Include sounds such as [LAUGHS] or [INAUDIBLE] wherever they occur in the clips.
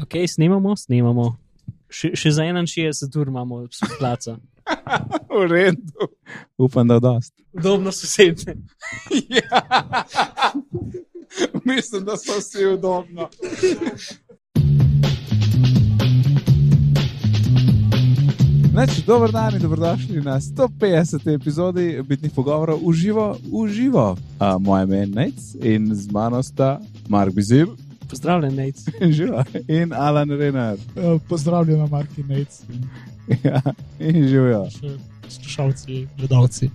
Ok, snemamo, snemamo. Še, še za 61 ur imamo placa. [LAUGHS] V redu. Upam, da dost. Udobno sosedne. [LAUGHS] ja. [LAUGHS] Mislim, da so vsi udobno. Neč, dober dan in dobrodošli na 150. epizodi Bitnih pogovorov v živo. V živo. A, moje ime je Nec in z mano sta Mark Bizil Pozdravljen, Nec. [LAUGHS] živa, in Alan Renar. Eh, Pozdravljena, Marki Nec, Ja, in živijo. poslušalci, gledalci.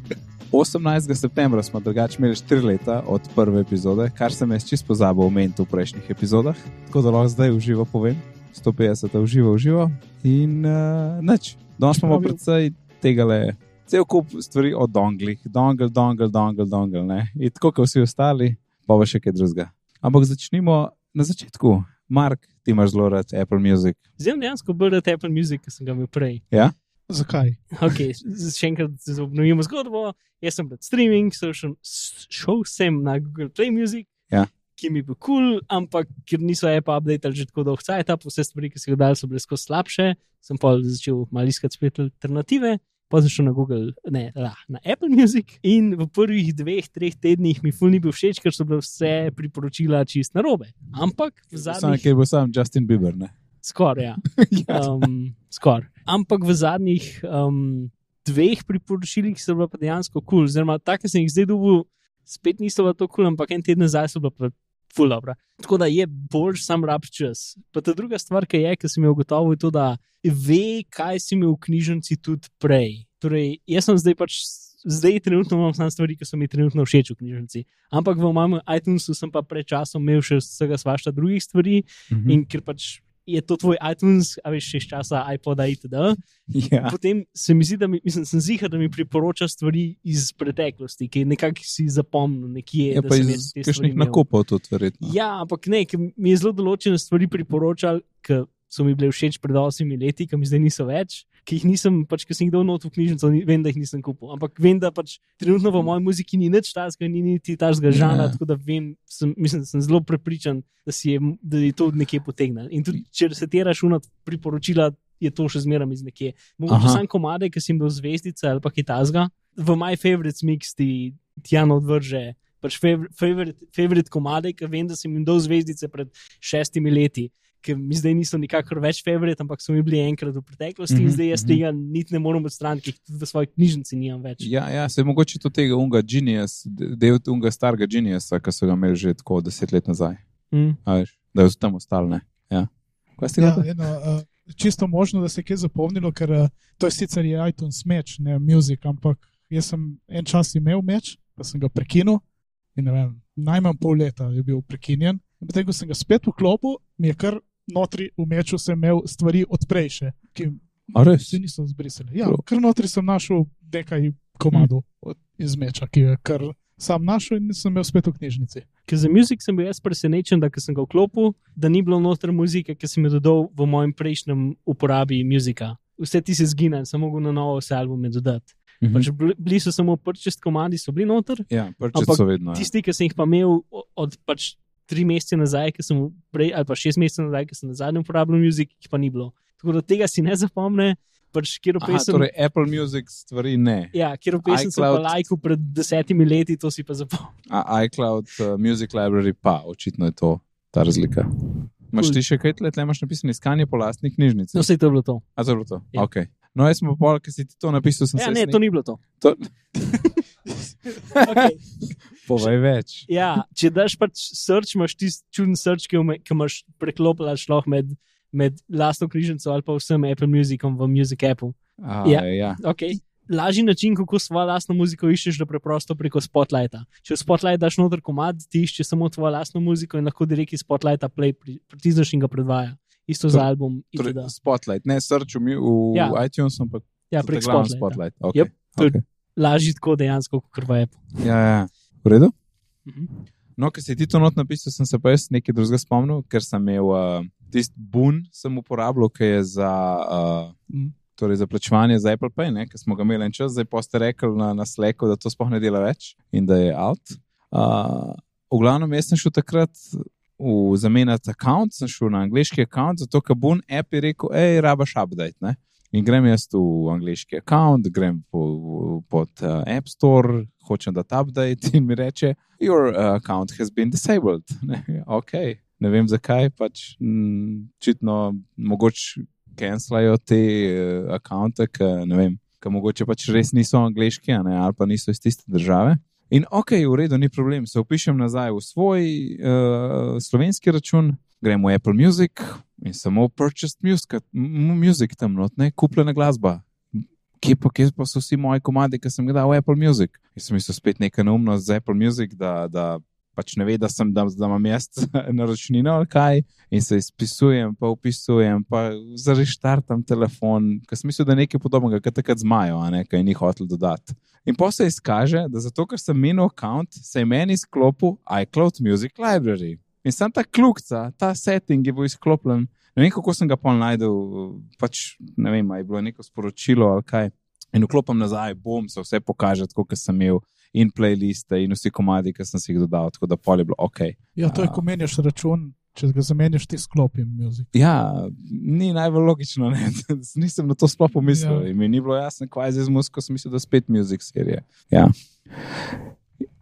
18. septembra smo drugače imeli 4 leta od prve epizode, kar sem jaz čist pozabil omeniti v prejšnjih epizodah, tako da lahko zdaj v živo povem. 150 je v živo, v živo in uh, nič. Danes imamo predvsej tega le. Cel kup stvari o donglih, dongle, dongle, dongle, dongle, ne. In tako kot vsi ostali, pa bo še kaj drugega. Ampak začnimo na začetku. Mark, ti imaš zelo rad Apple Music. Zdaj dejansko bolj rad Apple Music, ki sem ga imel prej. Ja? Zakaj? Okay, še enkrat z- obnovimo zgodbo. Jaz sem pred streaming, šel sem, šel sem na Google Play Music, Ja. ki mi je bil kul, cool, ampak ker niso Apple update že tako dolgo cajt, vse stvari, ki so jih dali, so bile skozi slabše. Sem pa začel malo iskati spet alternative. Pa sem šel na Google, ne, la, na Apple Music in v prvih dveh, treh tednih mi ful ni bil všeč, ker so bile vse priporočila čist narobe. Ampak v Sam, zadnjih ki bo sam Justin Bieber. ne? skoraj, ja. [LAUGHS] Um, skor. Ampak v zadnjih um, dveh priporočilih so bila pa dejansko kul, cool. oziroma tako sem jih zdaj dobil, spet niso bila to kul, cool, ampak en teden nazaj so bila pa ful dobra. Tako da je bolj sam rab čas. Pa ta druga stvar, ki je, ki sem jo ugotovil, je to, da ve, kaj si imel v knjižnici tudi prej. Torej, jaz sem zdaj pač. Zdaj, trenutno imam samo stvari, ki so mi trenutno všeč v knjižnici. Ampak v mojem iTunesu sem pa pred časom imel še vsega svašta drugih stvari, Mhm. in ker pač je to tvoj iTunes, a veš, še iz časa iPoda itd. Ja. Potem se mi zdi, da mi, mislim, sem zihar, da mi priporoča stvari iz preteklosti, ki nekako si zapomnil nekje. Je da pa sem iz te stvari kakšnih imel. nakupov tudi verjetno. Ja, ampak ne, mi je zelo določene stvari priporočal, ki so mi bile všeč pred osmimi leti, ki mi zdaj niso več. Ki jih nisem, pač, ki sem jih dal not v knjižnico, ni- vem, da jih nisem kupil. Ampak vem, da pač trenutno v moji muziki ni nič tazga, ni niti tazga žana, Ja. tako da vem, sem, mislim, sem zelo prepričan, da, je, da je to nekje potegnil. In tudi, če se ti računat priporočila, je to še zmeraj iz nekje. Mogoče Aha. sam komade, ki sem dal zvezdice ali pa kaj tazga. V My Favorites Mix ti Tjan odvrže. Pač favor- favorite, favorite komade, ki vem, da sem jim dal zvezdice pred šestimi leti, ki mi zdaj niso nikakor več favorite, ampak so mi bili enkrat v preteklosti mm -hmm, in Mhm, zdaj jaz mhm. tega niti ne morem odstraniti, ker jih tudi v svoji knjižnici nimam več. Ja, ja, se mogoče to tega unga Genius, del unga starega Geniusa, ki so ga imeli že tako deset let nazaj. Mm. Veš, Da je tam ostal, ne. Ja. Kaj ste Ja, eno, uh, čisto možno, da se je kaj zapomnilo, ker uh, to je sicer je iTunes meč, ne music, ampak jaz sem en čas imel meč, pa sem ga prekinil in ne vem, najmanj pol leta je bil prekinjen. In Potem, ko sem ga spet vklopil, mi je kar notri v meču sem imel stvari od prejše, ki A res? se niso zbrisali. Ja, kar notri sem našel nekaj komadov od- iz meča, ki je kar sam našel in sem imel spet v knjižnici. Ker za muzik sem bil jaz presenečen, da sem ga vklopil, da ni bilo noter muzike, ki sem jo dodal v mojem prejšnjem uporabi muzika. Vse ti se zgine, sem mogel na novo vse albume dodati. Mhm. Pač bili, so samo prčest komadi, so bili noter, Ja, prče Ampak so vedno. Ja. tisti, ki sem jih pa imel o- od pač tri mesece nazaj, ki sem prej, ali pa šest mesecev nazaj, ki sem na zadnjem uporabljal muzik, jih pa ni bilo. Tako da tega si ne zapomne, pač Aha, pesem. torej Apple Music stvari ne. Ja, kjer pesem sem pa iCloud- lajkal pred desetimi leti, to si pa zapomnil. A iCloud uh, Music Library pa, očitno je to ta razlika. Cool. ti še kaj tle, tle imaš napisano iskanje po lastni knjižnici? No, vse to je bilo to. A to je bilo to? Ja. Okay. No, jaz sem pa pol, ki si ti to napisal, sem Ja, se ne, jaz to ni bilo to. to... [LAUGHS] Okay. Povej več. Ja, če daš pač search, imaš tisti čuden search, ki, ki imaš preklopljaš lahko med, med lastno knjižnico ali pa vsem Apple Musicom v Music Appu. A, Ja. ja. Okay. Lažji način, kako svojo lastno muziko iščeš, da preprosto preko Spotlighta. Če v Spotlight daš noter komad, ti iščeš samo tvojo lastno muziko in lahko direkt iz Spotlighta play pri- pritisneš in ga predvaja. Isto za Torej- album. Torej, itd. spotlight, ne search v, v Ja. ja. iTunes, ampak Ja, prek glavno Spotlighta. spotlight. Okay. Yep, je- okay. Lažji tako dejansko, kot v Apple. Ja, ja. V redu? Mhm. No, ker si ti to not napisal, sem se pa jaz nekaj drugega spomnil, ker sem imel uh, tisti bun, sem uporabljal, ki je za, uh, Mm. torej za plačevanje za Apple Pay, ki smo ga imeli en čas, zdaj pa ste rekli na, na Slacku, da to sploh ne dela več in da je out. Uh, v glavnem, jaz sem šel takrat v zamenjati račun, sem šel na angliški račun, zato ker Bun app je rekel, hej, rabaš update. Ne? In grem jaz v angliški račun, grem po, pod uh, App Store, hočem dati update in mi reče, your uh, account has been disabled. [LAUGHS] Ne, ok, ne vem zakaj, pač m, očitno mogoče cancelajo te uh, akonte, ki mogoče pač res niso angliški ne, ali pa niso iz tiste države. In ok, v redu, ni problem, se upišem nazaj v svoj uh, slovenski račun, grem v Apple Music in samo purchased music, music tam not, ne, kupljena glasba. Kje pa, kje pa so vsi moji komadi, ki sem jih dal v Apple Music? Jaz sem mislil spet nekaj neumno z Apple Music, da, da pač ne ve, da, sem, da, da imam jaz [LAUGHS] naročnino ali kaj. In se izpisujem, pa upisujem, pa zareštartam telefon, ker sem mislil, da je nekaj podobnega, kot takrat zmajo, a ne, kaj ni hotel dodati. In pa se izkaže, da zato, ker sem menil račun, se je meni izklopil iCloud Music Library. In sem ta kljukca, ta setting je bil izklopljen. Ne vem, kako sem ga pol najdel, pač ne vem, ali je bilo neko sporočilo ali kaj. In vklopim nazaj, bom se vse pokaže, kot sem imel in playliste in vsi komadi, ki sem si jih dodal, tako da pol je bilo ok. Ja, to je, ko menjaš račun, če ga zamenjaš, ti sklopim muzik. Ja, ni najbolj logično, ne? [LAUGHS] nisem na to sploh pomislil. Ja. Mi ni bilo jasno, kaj je z muziko, sem mislil, da spet muzik serije. Ja.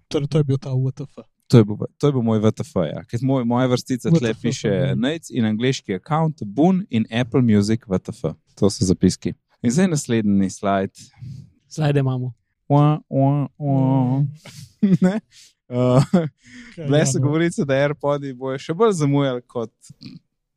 Torej, to je bil ta UTF. To je, bil, to je bil moj VTF. Ja. Ker Moj, moja vrstica tle piše ja. Nates in angliški account, Boon in Apple Music VTF. To so zapiski. In zdaj naslednji slajd. Slajde imamo. Ua, ua, ua. Ne? Uh, Kaj, Bile so govorice, da AirPods bojo še bolj zamujali, kot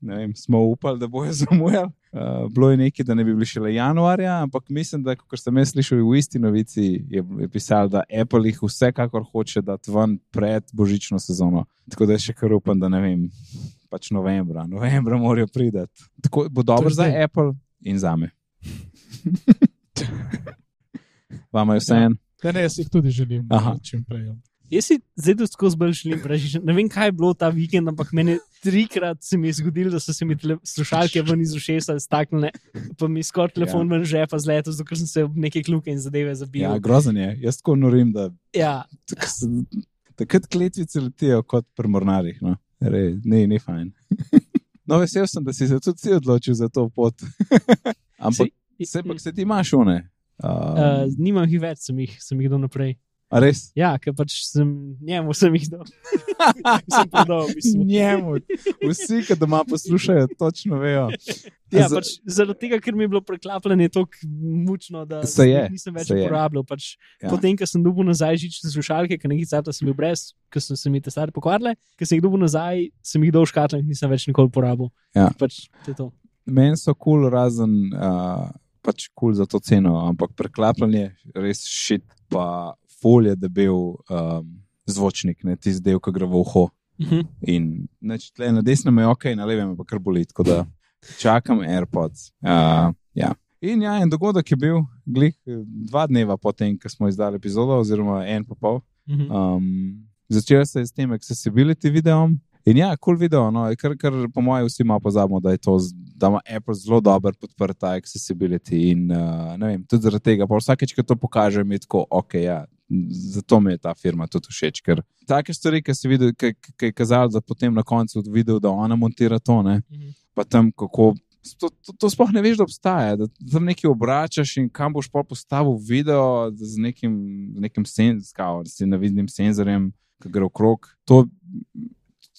vem, smo upali, da bojo [LAUGHS] zamujali. Uh, bilo je nekaj, da ne bi bili šele januarja, ampak mislim, da, kot sem jaz slišal v isti novici, je, je pisal, da Apple jih vsekakor hoče dati ven pred božično sezono. Tako da še kar upam, da ne vem, pač novembra, novembra morajo priti. Tako bo dobro je za. Apple in za me. [LAUGHS] Vama je vse en. Ja, ne, jaz jih tudi želim. Aha. Čim prej. Ja. Jaz si zdaj tudi skozi bolj želim reči. Ne vem, kaj je bilo ta vikend, ampak meni trikrat se mi je zgodilo, da so se mi slušalke ven iz ušesa staknile, pa mi skoraj telefon ven žepa zletel, zato ker sem se v neke kluke in zadeve zabil. Ja, grozen je. Jaz tako norim, da ja. se- takrat kletvice letijo kot pri mornarjih. No. Rej, ne, ni fajn. [LAUGHS] No, vesel sem, da si se tudi ti odločil za to pot. [LAUGHS] Ampak se, pa, se ti imaš one. Um, Uh, nimam jih več, sem jih, sem jih dal naprej. A res? Ja, ker pač sem njemu sem jih dal. [LAUGHS] sem prodal, v bistvu. Njemu. Vsi, ki doma poslušajo, točno vejo. Ja, Z- pač zaradi tega, ker mi je bilo preklapljanje tako mučno, da Se je, nisem več uporabljal. Pač Ja. Potem, ko sem dobil nazaj žične slušalke, ker nekaj časa sem bil brez, ker so se mi te stare pokvarile, ker sem jih dobil nazaj, sem jih dal v škatlo in nisem več nikoli uporabil. Ja. Pač. Meni so kul, cool, razen uh, pač kul cool za to ceno, ampak preklapljanje res šit, pa folje, da bil um, zvočnik, ne tisti del, ki gre v uho. Mhm. In neč, tle, na desnem je ok, na levem pa kar boli. Tako da čakam AirPods. Uh, ja. In ja, en dogodek je bil, glih, dva dneva potem, ko smo izdali epizodo, oziroma en pa pol. Mhm. Um, začel se je s tem accessibility videom. In ja, kul cool video, no, kar, kar po mojem vsi malo pozabimo, da, to, da ima Apple zelo dober podprt ta accessibility. In uh, vem, tudi zaradi tega, pa vsakeč, ko to pokaže, mi je tako, ok, ja, zato mi je ta firma tudi všeč. Ker take stvari, ki si videl, ki je kazalo, da potem na koncu videl, da ona montira to, ne, Mhm. pa tam kako. To, to, to sploh ne veš, da obstaja, da tam nekaj obračaš in kam boš pa postavil video z nekim, nekim senzorom, s navidnim senzorjem, ki gre okrog. To,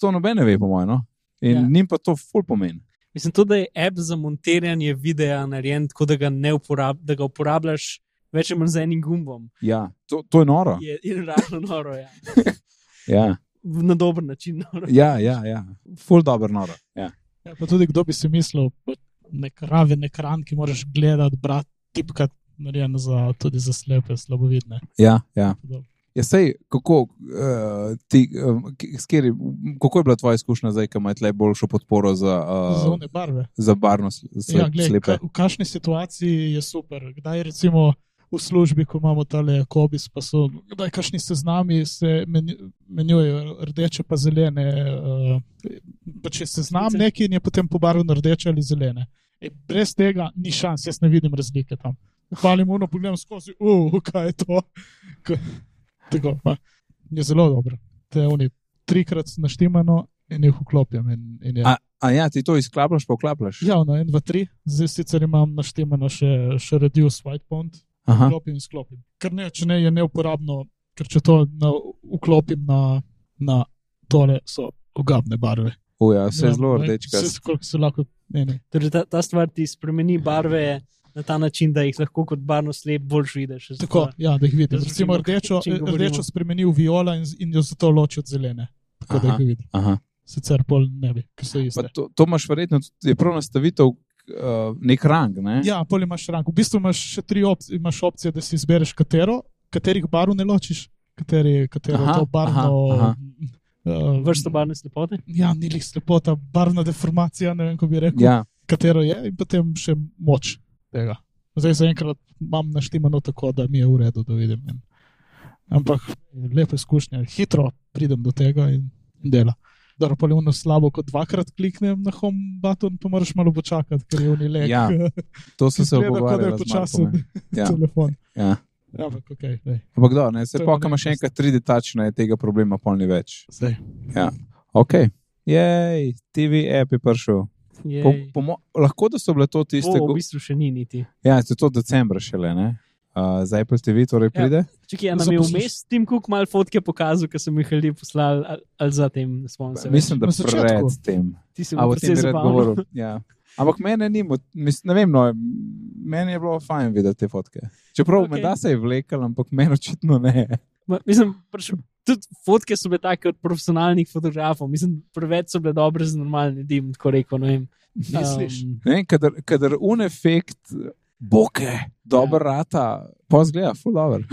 to noben ne ve, po mojem. No? In Ja. njim pa to ful pomeni. Mislim tudi, da je app za montiranje videa narejen tako, da ga, uporab, da ga uporabljaš več ali manj z enim gumbom. Ja, to, to je noro. Je, je realno noro, ja. [LAUGHS] Ja, na dober način. Noro. ja, ja, ja. ful dobro noro. Ja. Ja, pa tudi kdo bi si mislil, pa nek raven ekran, ki moraš gledati, brati, tipkati, narejen za, tudi za slepe, slabovidne. Ja, ja. Podobno. Ja, sej, kako, uh, ti, uh, skeri, kako je bila tvoja izkušnja zdaj, ko imaš tle boljšo podporo za, uh, Zone barve. za barno slep, Ja, glej, slepe? ka, v kakšni situaciji je super. Kdaj recimo v službi, ko imamo tale kobis, pa so kdaj kakšni seznami se menju- menjujejo rdeče pa zelene. Uh, pa če seznam neki in je potem pobarvan rdeče ali zelene. E, brez tega ni šans, jaz ne vidim razlike tam. Hvalim uno, pogledam skozi, uh, kaj je to. Tako, pa, je zelo dobro. Te oni trikrat naštimano in jih vklopim. In, in je. A, a ja, ti to izklapljaš, pa vklapljaš. Ja, no, en, dva, tri, zdaj sicer imam naštemano še, še Reduce White Pond, Aha. vklopim in sklopim. Ker ne, če ne, je neuporabno, ker če to na, vklopim na, na tole, so ogabne barve. O, ja, vse Ja, zelo rdečka. Vse, koliko se lahko. Ne, ne. Torej, ta, ta stvar ti spremeni barve na ta način, da jih lahko kot barno slep boljš vidiš. Tako, ja, da jih vidim. Jaz Recimo rdečo, rdečo spremeni v viola in, in jo zato loči od zelene. Tako da Aha. jih vidim. Aha. Sicer pol ne bi, ker so Pa iste. to, to imaš verjetno, je prav nastavitev, uh, nek rang. Ne? Ja, pol imaš rang. V bistvu imaš še tri opcije, imaš opcije, da si izbereš katero, katerih barv ne ločiš, kateri, katero Aha, to barvno. aha, aha. Uh, Vrsto barvne slepote. Ja, ni lih slepota, barvna deformacija, ne vem, kako bi rekel. Ja, katero je, in potem še moč tega. Zdaj zaenkrat imam naštemano tako, da mi je v redu, da vidim. In, ampak lepe izkušnje, hitro pridem do tega in dela. Dobro, pa je ono slabo, ko dvakrat kliknem na home button, pa moraš malo počakati, ker je oni lek. Ja, to sem [LAUGHS] se kot da je počasen ja. [LAUGHS] Ja. telefon. Ja. Ja, ampak ok, dej, Ampak da, ne, se To je imaš malenkost. enkrat 3D tačne, je tega problema polni več. zdaj. Ok, jej, TV app je prišel. Je, Po, po, lahko da so bile to tiste, o, go, v bistvu še ni niti. ja, se to decembra šele, ne? Uh, za Apple TV torej pride. Čekaj, ja, Za nam je vmes Tim Cook mal fotke pokazal, ker sem jih ljudje poslal, ali, ali za tem, več. Mislim, da začetku. pred tem. Ti si bil o tem govoril. Ja. Ampak mene ni, mis, ne vem, no, meni je bilo fajn videti te fotke. Čeprav okay. Okej. me da se je vlekel, ampak meni očitno ne. Ma, Mislim, pač, tudi fotke so bile take od profesionalnih fotografov, mislim, preveč so bile dobre za normalne ljudi, bom tako rekel. ne vem. Um, ne kadar, kadar un efekt, boke, dober ja. rata, pa zgleda, full dobro.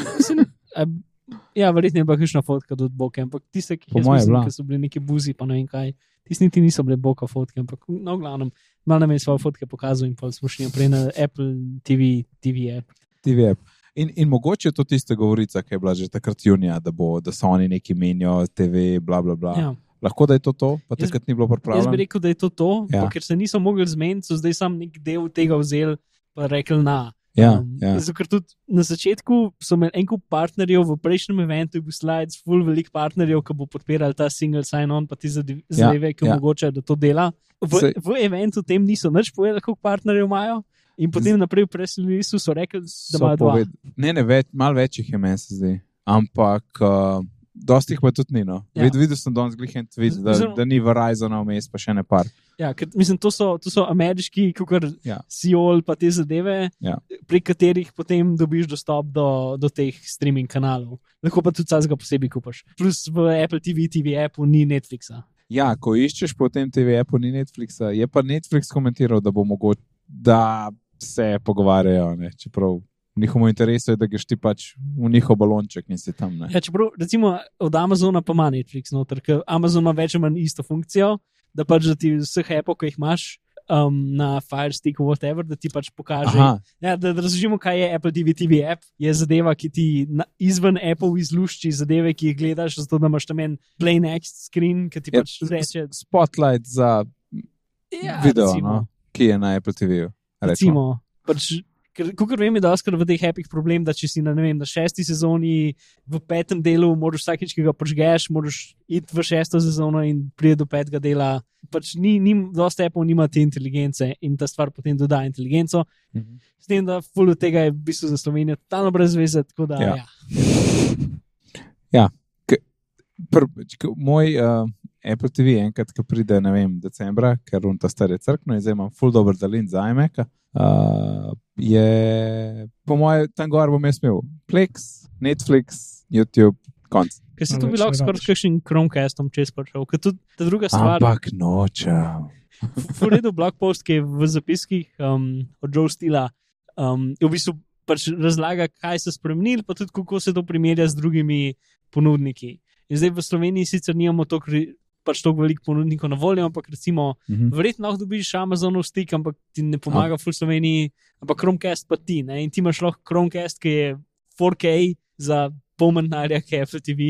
Ja, verjetno je bila kakšna fotka od Boka, ampak tiste, ki, mislim, ki so bili neki buzi, pa ne vem kaj. Tisti niti niso bile Boka fotke, ampak no, v glavnem, malo nam je svoje fotke pokazal in pa smo šli naprej na Apple TV, TV app. TV app. In, in mogoče je to tista govorica, ki je bila že takrat junija, da, bo, da so oni neki menijo, TV, bla, bla, bla. Ja. Lahko da je to to, pa takrat ni bilo Jaz bi pripravljeno. rekel, da je to to, ja. ker se niso mogli zmeniti, so zdaj sam nek del tega vzeli in rekli na. Ja, Um, ja. Zato, ker tudi na začetku so imeli en kup partnerjev, v prejšnjem eventu je bil slides, full velik partnerjev, ki bo podpiral ta single sign-on, pa ti zade- zadeve, ki ja. omogočajo, da to dela. V, Sej- v eventu tem niso nič povedali, koliko partnerjev imajo. In potem naprej v preslilistu so rekli, da So imajo dva. poved- Ne, ne, več, malo več jih je meni se zdi. Ampak. Uh, Dosti jih pa tudi ni. No. Ja. Vid, videl sem danes glih en tweet, da, Mislim- da ni Verizona vmes, pa še ne par. Ja, ker, mislim, to so, to so ameriški, kot Ja. Seoul, pa te zadeve, Ja. prek katerih potem dobiš dostop do, do teh streaming kanalov. Lahko pa tudi vsega posebej kupaš. Plus v Apple TV, TV appu ni Netflixa. Ja, ko iščeš po tem TV appu, ni Netflixa. Je pa Netflix komentiral, da bo mogoče, da se pogovarjajo. Ne? Čeprav v njihovem interesu je, da greš ti pač v njihov balonček in si tam. Ne? Ja, čeprav, recimo, od Amazona pa ima Netflix noter, ker Amazon ima več ali manj isto funkcijo, da pač da ti vseh appov, ki jih imaš um, na Fire Stick, whatever, da ti pač pokaže. Ja, da, da razložimo, kaj je Apple TV, TV app. Je zadeva, ki ti na, izven Apple izlušči zadeve, ki jih gledaš, zato da imaš tam en plain next screen, ki ti je pač reče, spotlight za ja, video, recimo, no, ki je na Apple TV-ju. Recimo, pač, ker, kot vem, je doskrat v teh hepih problem, da če si na, vem, na šesti sezoni, v petem delu, moraš vsakeč, ki ga počgeš, moraš iti v šesto sezono in priti do petega dela. Pač ni, ni dosta Apple nima te inteligence in ta stvar potem doda inteligenco. Mhm. S tem, da full od tega je v bistvu za Slovenijo totalno brez veze. Tako da, Ja. ja. Ja. K- Pr, k- moj uh, Apple TV enkrat, ki pride, ne vem, decembra, ker on ta stari crkno in zdaj imam full dober dalin za iMac. Uh, je, po mojem, tam gor bom jaz imel Plex, Netflix, YouTube, konc. Ker si tu bil lahko skoraj s kakšnim Chromecastom čez prišel. Ker tudi ta druga stvar, Ampak nočem. v redu blog post, ki je v zapiskih um, od Joe Stila, um, je v bistvu pač razlaga, kaj se je spremenil, pa tudi kako se to primerja z drugimi ponudniki. In zdaj v Sloveniji sicer nimamo toliko pač toliko veliko ponudnikov na voljo, ampak recimo, Mhm. verjetno lahko dobiš Amazonov stik, ampak ti ne pomaga v Sloveniji, ampak Chromecast pa ti. Ne? In ti imaš lahko Chromecast, ki je 4K za pol manjnarja, ki je Apple TV.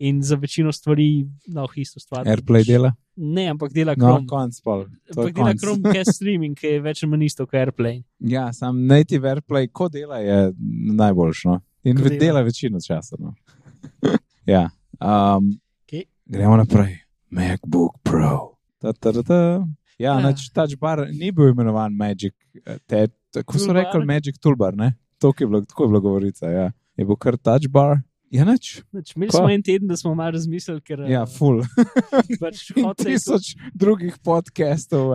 In za večino stvari lahko isto stvar. Airplay dela. Ne, ampak dela No, Chrome. konc pol. Ampak dela konc. Chromecast [LAUGHS] streaming, ki je več ali manj isto kot Airplay. Ja, sam native Airplay, ko dela, je najboljši. No? In Ko dela. dela večino časa. No? [LAUGHS] ja. Um, Okej. Gremo naprej. MacBook Pro. Ta, ta, ta, ta. Ja, Ja. Nač, touch bar ni bil imenovan Magic, eh, te, tako so Toolbar? rekli Magic Toolbar, ne? To je bilo, tako je bilo govorica, ja. Je bil kar touch bar. Ja, nič. Nič, Imeli smo en teden, da smo malo razmislili, ker Ja, full. pač [LAUGHS] In hot take- tisoč drugih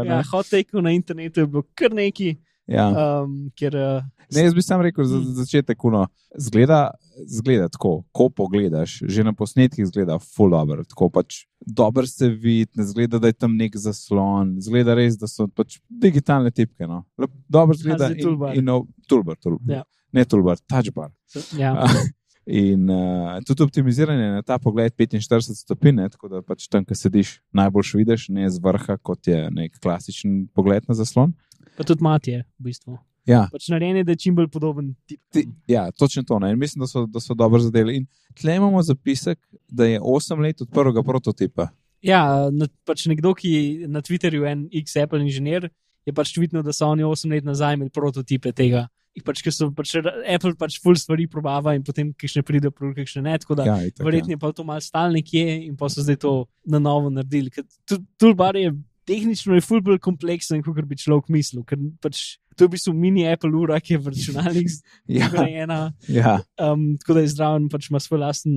ne. ja, hot take na internetu je bilo kar neki, Ja. um, ker uh, Ne, jaz bi sam rekel za Mm. za začetek, no, zgleda, zgleda tako, ko pogledaš, že na posnetkih zgleda full dobro, tako pač dobro se vidi, ne zgleda, da je tam nek zaslon, zgleda res, da so pač digitalne tipke. No. Lep, dobro zgleda zdaj toolbar. in, in no, toolbar, toolbar. Ja. Ne toolbar, touchbar. ja, [LAUGHS] In uh, tudi optimiziranje na ta pogled 45 stopinj, ne, tako da pač tam, ko sediš, najboljš vidiš, ne z vrha, kot je nek klasičen pogled na zaslon. Pa tudi matje, v bistvu. Ja, Pač narejen je, da je čim bolj podoben tip. Ti, ja, točno to. Ne? In mislim, da so, da so dobro zadeli. In tle imamo zapisek, da je 8 let od prvega prototipa. Ja, na, pač nekdo, ki je na Twitterju en X-Apple inženir, je pač tvitnil, da so oni 8 let nazaj imeli prototipe tega. In Pač, ker so pač Apple pač full stvari probava in potem kišne pride, kišne ne. Tako da Ja, itak, verjetno je pa to malo stal nekje in pa so zdaj to na novo naredili. Ker tu- Toolbar je tehnično je ful bolj kompleksen, kot bi človek mislil. Ker pač to je v bistvu mini Apple ura, ki je v računalnik [LAUGHS] Ja, zgrajena. ja, Um, tako da je zdraven, pač ima svoj lasten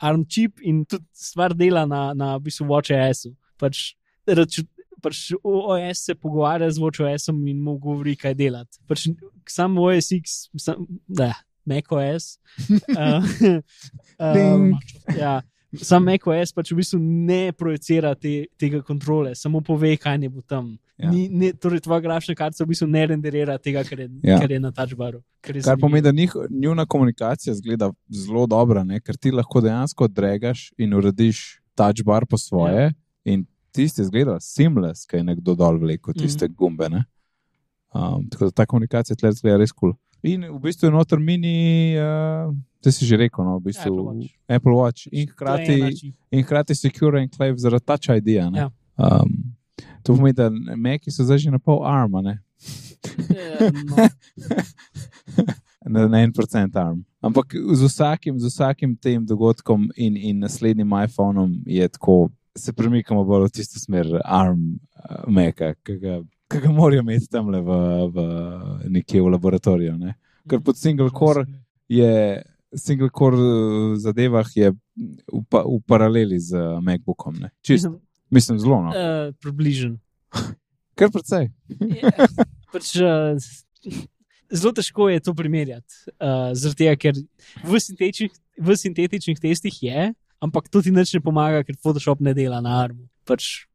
ARM čip in tudi stvar dela na, na v bistvu WatchOS-u. Pač, raču, pač OS se pogovarja z WatchOS-om in mu govori, kaj delati. Pač, sam OS X, sam, da, macOS. Uh, Ding. ja, sam macOS pač v bistvu ne projicira te, tega kontrole, samo pove, kaj ne bo tam. Ja. Ni, ne, torej, tvoja grafična kartica v bistvu ne renderira tega, kar je, Ja. kar je na touchbaru. Kar, kar pomeni, zanimivo. da njih, njuna komunikacija zgleda zelo dobra, ne? ker ti lahko dejansko dregaš in urediš touch bar po svoje. Ja. In tisti zgleda seamless, kaj je nekdo dol vlekel, tiste mm -hmm. gumbe. Ne? Um, tako da ta komunikacija tle zgleda res kul. Cool. In v bistvu je noter mini, uh, te si že rekel, no, v bistvu Apple Watch. Apple Watch in hkrati. in hkrati secure enclave zaradi touch ID-ja. Ja. Um, to pomeni, da meki so zdaj že na pol arma, ne? [LAUGHS] Eh, no. na, na en procent arm. Ampak z vsakim, z vsakim tem dogodkom in, in naslednjim iPhonom je tako, se premikamo bolj v tisto smer arm uh, meka, ki ga, ki ga morajo imeti tam le v, v nekje v laboratoriju. Ne? Ker pod single core je. Single core uh, zadevah je v, pa, v paraleli z uh, MacBookom. ne. Čist, Mislim, mislim, zelo. No. uh, približen. [LAUGHS] Kar precej. Ja, [LAUGHS] pač, uh, zelo težko je to primerjati. Uh, zaradi tega, ker v sintetičnih, v sintetičnih testih je, ampak to ti nič ne pomaga, ker Photoshop ne dela na armu. Pač,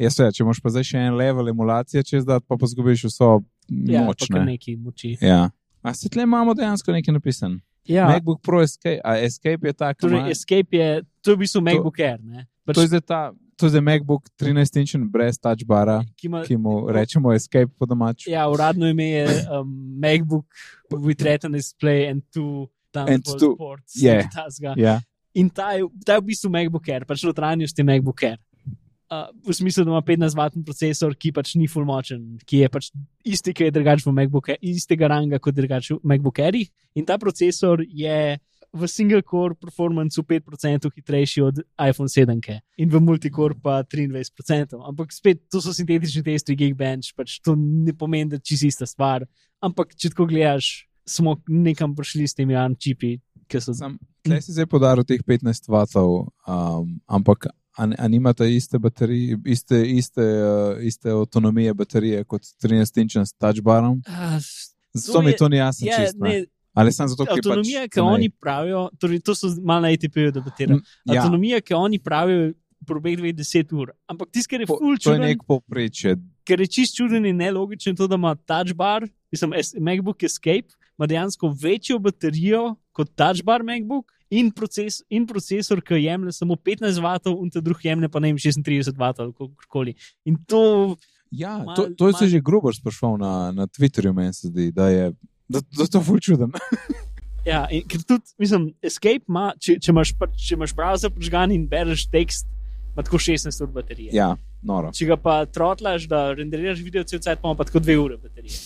Ja, se, če imaš pa zdaj še en level emulacije, čez da pa, pa zgubiš vso ja, moč. kar Ne? nekaj moči. Ja. A se tle imamo dejansko nekaj napisano? Ja, MacBook Pro Escape, a Escape je tak, torej, ima- Escape je, to je v bistvu MacBook Air, ne? Pač, to je zdaj ta, to je MacBook 13-inčen brez touch bara, ki ima, ki mu rečemo Escape po domač. ja, uradno ime je um, MacBook with Retina display and two two- ports. takega. Ja, In ta je, ta je v bistvu MacBook Air, pač notranjost je MacBook Air. Uh, v smislu, da ima 15-vatni procesor, ki pač ni full močen, ki je pač isti, ki je drugačen v MacBook, Air- istega ranga kot drugačen v MacBook Airih. In ta procesor je v single core performance 5% hitrejši od iPhone 7 -ke. in v multicore pa 23%. Ampak spet, to so sintetični testi, Geekbench, pač to ne pomeni, da je čisto ista stvar. Ampak če tako gledaš, smo nekam prišli s temi ARM čipi, Sam, tle si zdaj podaril teh 15 vatov, um, ampak a, a nimate iste baterije, iste, iste, uh, iste avtonomije baterije kot 13-inčen s touch barom? Ah, Zato mi je- to ni jasno. Je, čist, ne. Ali sem zato, ker je avtonomija, pač ki oni pravijo, torej to so malo na ATP-ju debatirali. Ja. Avtonomija, ki oni pravijo, probegli 10 ur. Ampak tisto, kar je Po, ful to je čuden, nek povprečje. ker je čist čuden in nelogičen, to, da ima touch bar, mislim, MacBook Escape, ima dejansko večjo baterijo kot touch bar MacBook. In, proces, in procesor, ki jemlje samo 15 vatov, in ta drugi jemlje pa ne vem 36 vatov ali kakorkoli. In to Ja, Mal- to, to je se mal- že grobo sprašval na, na Twitterju, meni se zdi, da je da, da to ful čuden. Ja, in ker tudi, mislim, Escape ima, če, če, imaš, če imaš browser prižgan in bereš tekst, ima tako 16 ur baterije. ja, noro. Če ga pa trotlaš, da renderiraš video cel cel cel, pa ima pa tako 2 ure baterije.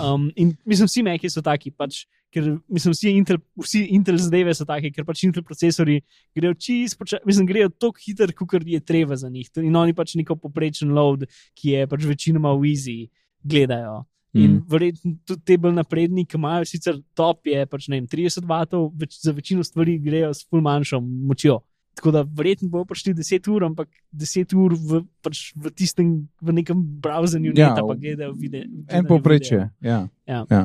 Um, in mislim, vsi Meki so taki, pač, ker mislim, vsi Intel, vsi Intel zadeve so taki, ker pač Intel procesori grejo čist, poča, mislim, grejo tako hitro, kot je treba za njih. In oni pač neko poprečen load, ki je pač večinoma v easy, gledajo. In Mm. verjetno tudi te bolj napredni, ki imajo sicer top, je pač ne vem, 30 vatov, več, za večino stvari grejo s ful manjšo močjo. Tako da verjetno bo prišli 10 ur, ampak 10 ur v, pač v tistem, v nekem browserju, Ja, ja, pa gledajo video. En povprečje. Ja. Ja. Ja.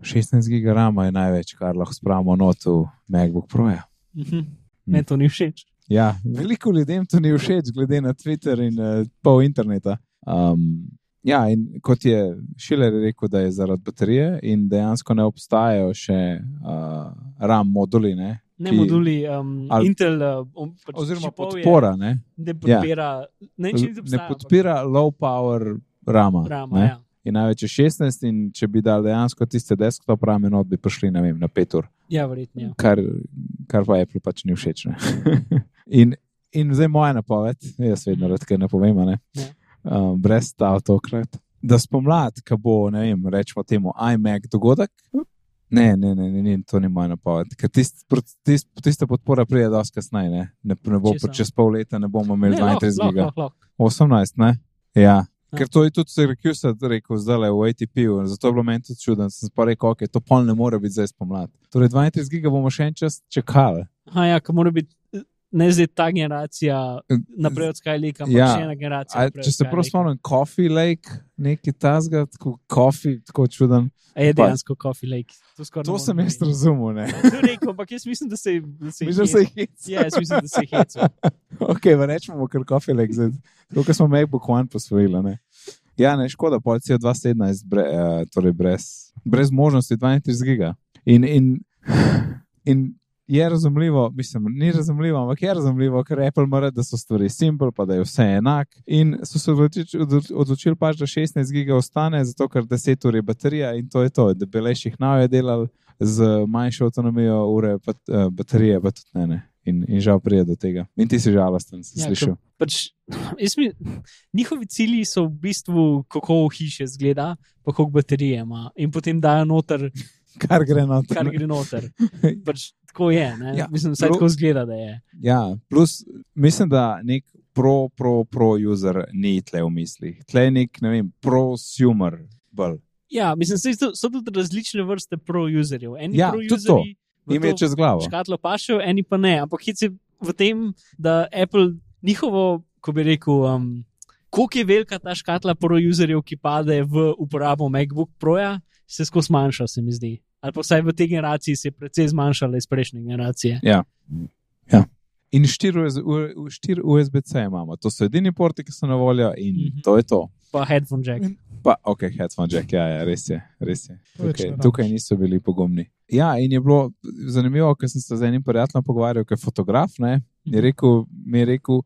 16 gigarama je največ, kar lahko spravimo not v MacBook Pro. -ja. Mhm. Meni to ni všeč. Ja, veliko ljudem to ni všeč, glede na Twitter in uh, pol interneta. Um, ja, in kot je Šiler rekel, da je zaradi baterije in dejansko ne obstajajo še uh, RAM moduli, ne, Ne Ki- moduli, um, ali- Intel, uh, um, pač oziroma čipov je- podpora. Ne, Ne podpira, ne, če ne podpira low power rama. Rama, ne. ja. In največ je 16, in če bi dal dejansko tiste desktop rame, not bi prišli vem, na 5 ur. ja, verjetno. Ja. kar, kar pa Apple pač ni všeč. [LAUGHS] in, in zdaj moja napoved, jaz vedno rad kaj napovem, ne? Ja. um, brez stav tokrat. Da spomlad, ko bo, ne vem, rečemo temu iMac dogodek. Ne, ne, ne, ne, ne, to ni moja napoved. Ker tist, tist, tista podpora pride dosti kasneje. Ne? Ne, ne bo čez pol leta, ne bomo imeli Ne, lahko, 32 lahko, giga. lahko, lahko. 18, ne? Ja. Ja. Ker to je tudi Syracuse rekel zdaj v ATP-u, zato je bilo meni tudi čudno. Sem pa rekel, ok, to pol ne more biti zdaj spomlad. Torej 32 giga bomo še en čas čakali. Aha, ja, ko mora biti ne zdaj ta generacija naprej od Skylake, ampak Ja. še ena generacija. A, če se prav spomnim, Coffee Lake, neki tasga, tako coffee, tako čuden. A je pa- dejansko Coffee Lake. To, To sem jaz razumel, ne. To rekel, ampak jaz mislim, da se da se Mislim, jih Ja, jaz mislim, da se je hecel. [LAUGHS] Ok, pa rečemo kar Coffee Lake, zdaj. Kot smo MacBook One posvojili, ne. Ja, ne, škoda, policija 217, bre, uh, torej brez, brez možnosti 32 giga. In, in, [LAUGHS] in je razumljivo, mislim, ni razumljivo, ampak je razumljivo, ker Apple mora, da so stvari simple, pa da je vse enak. In so se odločili, odločili pač, da 16 giga ostane, zato ker 10 ur je baterija in to je to. Debelejših nav je delal z manjšo avtonomijo ure, pa, uh, baterije pa tudi ne. ne. In, in žal pride do tega. In ti si žalosten, si Ja, slišal. Pač, [LAUGHS] mi, njihovi cilji so v bistvu, kako hiše zgleda, pa koliko baterije ima. In potem dajo noter, Kar gre to. kar gre noter. [LAUGHS] Pač, tako je. Ne? Ja, mislim, prav- tako zgleda, da je. Ja, plus mislim, da nek pro, pro, pro user ni tle v mislih. Tle je nek, ne vem, prosumer. Ja, mislim, saj so, so tudi različne vrste pro-userjev. Eni Ja, tudi to. pro-userji Ime je čez glavo. škatlo pašejo, eni pa ne. Ampak hit je v tem, da Apple njihovo, ko bi rekel, um, koliko je velika ta škatla pro-userjev, ki pade v uporabo MacBook Proja, se skozi manjša, se mi zdi. Ali pa vsaj v tej generaciji se je precej zmanjšala iz prejšnje generacije. Ja. ja. In štiri USB-C imamo, to so edini porti, ki so na voljo, in mm Mhm. -hmm. to je to. Pa headphone jack. In- Pa, ok, headphone jack, ja, ja res je. Res je. Tukaj, tukaj niso bili pogumni. Ja, in je bilo zanimivo, ker sem se z enim prijateljem pogovarjal, ki je fotograf. Ne, je rekel, mi je rekel,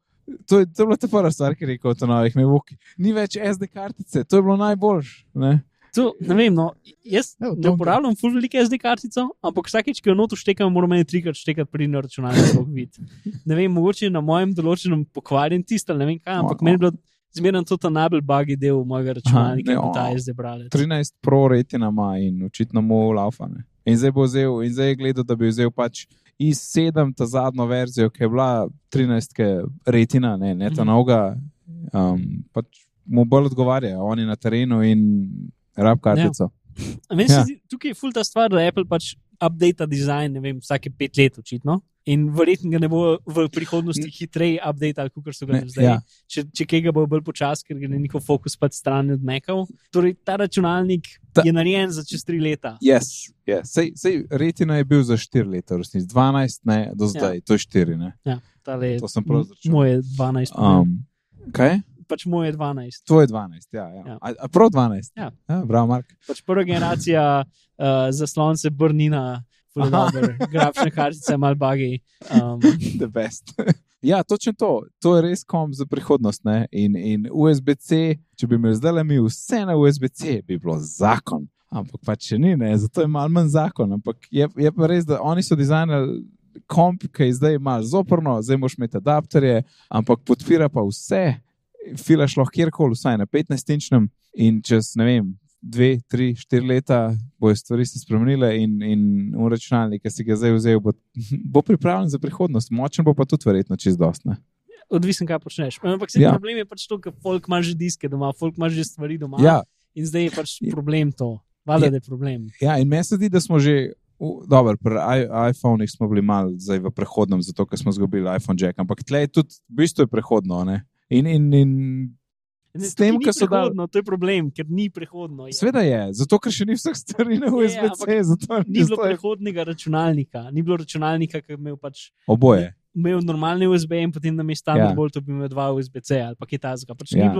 to je, to je bila ta prva stvar, ki je rekel, to novih MacBook. Ni več SD kartice, to je bilo najboljš. Ne? To, ne vem, no, jaz Evo, ne uporabljam full velike SD kartico, ampak vsakeč, ki jo noto štekam, moram meni trikrat štekati pri računalniku vid. Ne vem, mogoče na mojem določenem pokvarjen tisto, ne vem kaj, ampak No, meni je bilo zmerno to ta najbolj bagi del mojega računalnika, ne, ki ta o. SD bralec. 13 Pro retina ima in očitno mu laufane. In zdaj bo vzel, in zdaj je gledal, da bi vzel pač iz 7 ta zadnjo verzijo, ki je bila 13 retina, ne, ne ta Mhm. noga, um, pač mu bolj odgovarja, on je na terenu in rab kartico. A Meni se Ja. zdi, tukaj je ful ta stvar, da Apple pač update dizajn, ne vem, vsake pet let očitno. In verjetno ga ne bo v prihodnosti hitreje update, kot so ga Ne, zdaj. ja. Če, če kaj ga bo bolj počasi, ker gre njihov fokus pač stran od Mekov. Torej, ta računalnik Ta- je narejen za čez tri leta. Yes, yes. Sej, sej retina je bil za 4 leta, resnici 12, ne, do zdaj, ja. to je 4. Ne. Ja, tale, To sem prav izračunal. Moje 12. Um, kaj? Pač moje 12. Tvoje 12, ja. ja. Ja. A, a prav 12. Ja. ja bravo, Mark. Pač prva generacija uh, zaslonce Brnina, Fuldober, grafčne kartice, mal bagi. Um, [LAUGHS] The best. [LAUGHS] ja, točno to. To je res kom za prihodnost. Ne? In, in USB-C, če bi imeli zdaj le mi vse na USB-C, bi bilo zakon. Ampak pač še ni, ne? zato je malo manj zakon. Ampak je, je pa res, da oni so dizajnali komp, ki je zdaj malo zoprno, zdaj moš imeti adapterje, ampak podpira pa vse. Filaš lahko kjerkoli, vsaj na 15-inčnem, in čez ne vem, dve, tri, štiri leta bojo stvari se spremenile, in, in računalnik, ki si ga zdaj vzel, bo, [LAUGHS] bo pripravljen za prihodnost. Močen bo pa tudi verjetno čez dostne. Odvisen, kaj počneš. Ampak ja. problem je pač to, ker folk ima že diske doma, folk ima že stvari doma. Ja. In zdaj je pač problem to. Valjda ja. je problem. Ja, in meni se zdi, da smo že. Dobro, pri iPhonih smo bili malo v prehodnem, zato ker smo izgubili iPhone Jack, ampak tle je tudi, v bistvu je prehodno. Ne? In, in, in Ne, s tem, kar so dali. To je problem, ker ni prehodno. Sveda je, zato ker še ni vseh stvari na USB-C. Ni bilo prehodnega računalnika, ni bilo računalnika, ki je imel pač. Oboje. Imel normalni USB in potem na mestu ja. bolj to bi imel dva USB-C ali pa kaj takega. Pač ja.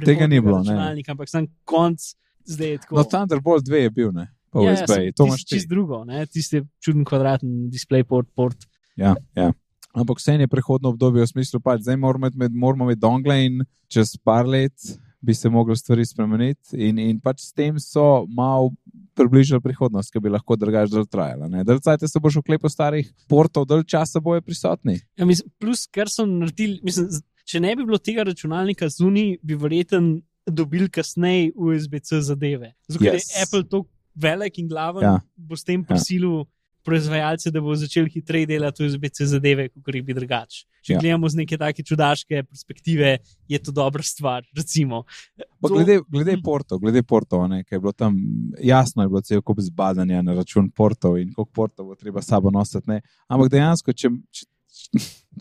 Tega ni bilo. Računalnika, ampak sem konc zdaj tako. No, Thunderbolt 2 je bil, ne? Pa ja, USB, ja, to imaš čisto drugo, ne? Tisti čuden kvadraten display port. port. Ja, ja. Ampak vse je prehodno obdobje, v smislu, da zdaj moramo imeti, moramo imeti dongle in čez par let bi se mogli stvari spremeniti. In, in pač s tem so malo približali prihodnost, ki bi lahko drugače dol trajala. Drugače se boš oklepal starih portov, dol časa bojo prisotni. Ja, mislim, plus, kar so naredili, mislim, če ne bi bilo tega računalnika zunaj, bi verjeten dobil kasneje USB-C zadeve. Zato yes. je Apple tako velik in glaven, ja. bo s tem prisilil. Ja proizvajalce, da bo začel hitreje delati USB-C zadeve, kot jih bi drugače. Če ja. gledamo z neke take čudaške perspektive, je to dobra stvar. To... Glede, glede hm. portov, glede portov, ne, je bilo tam jasno, je bilo cel kup zbadanja na račun portov in koliko portov bo treba sabo nositi. Ne. Ampak dejansko, če, če,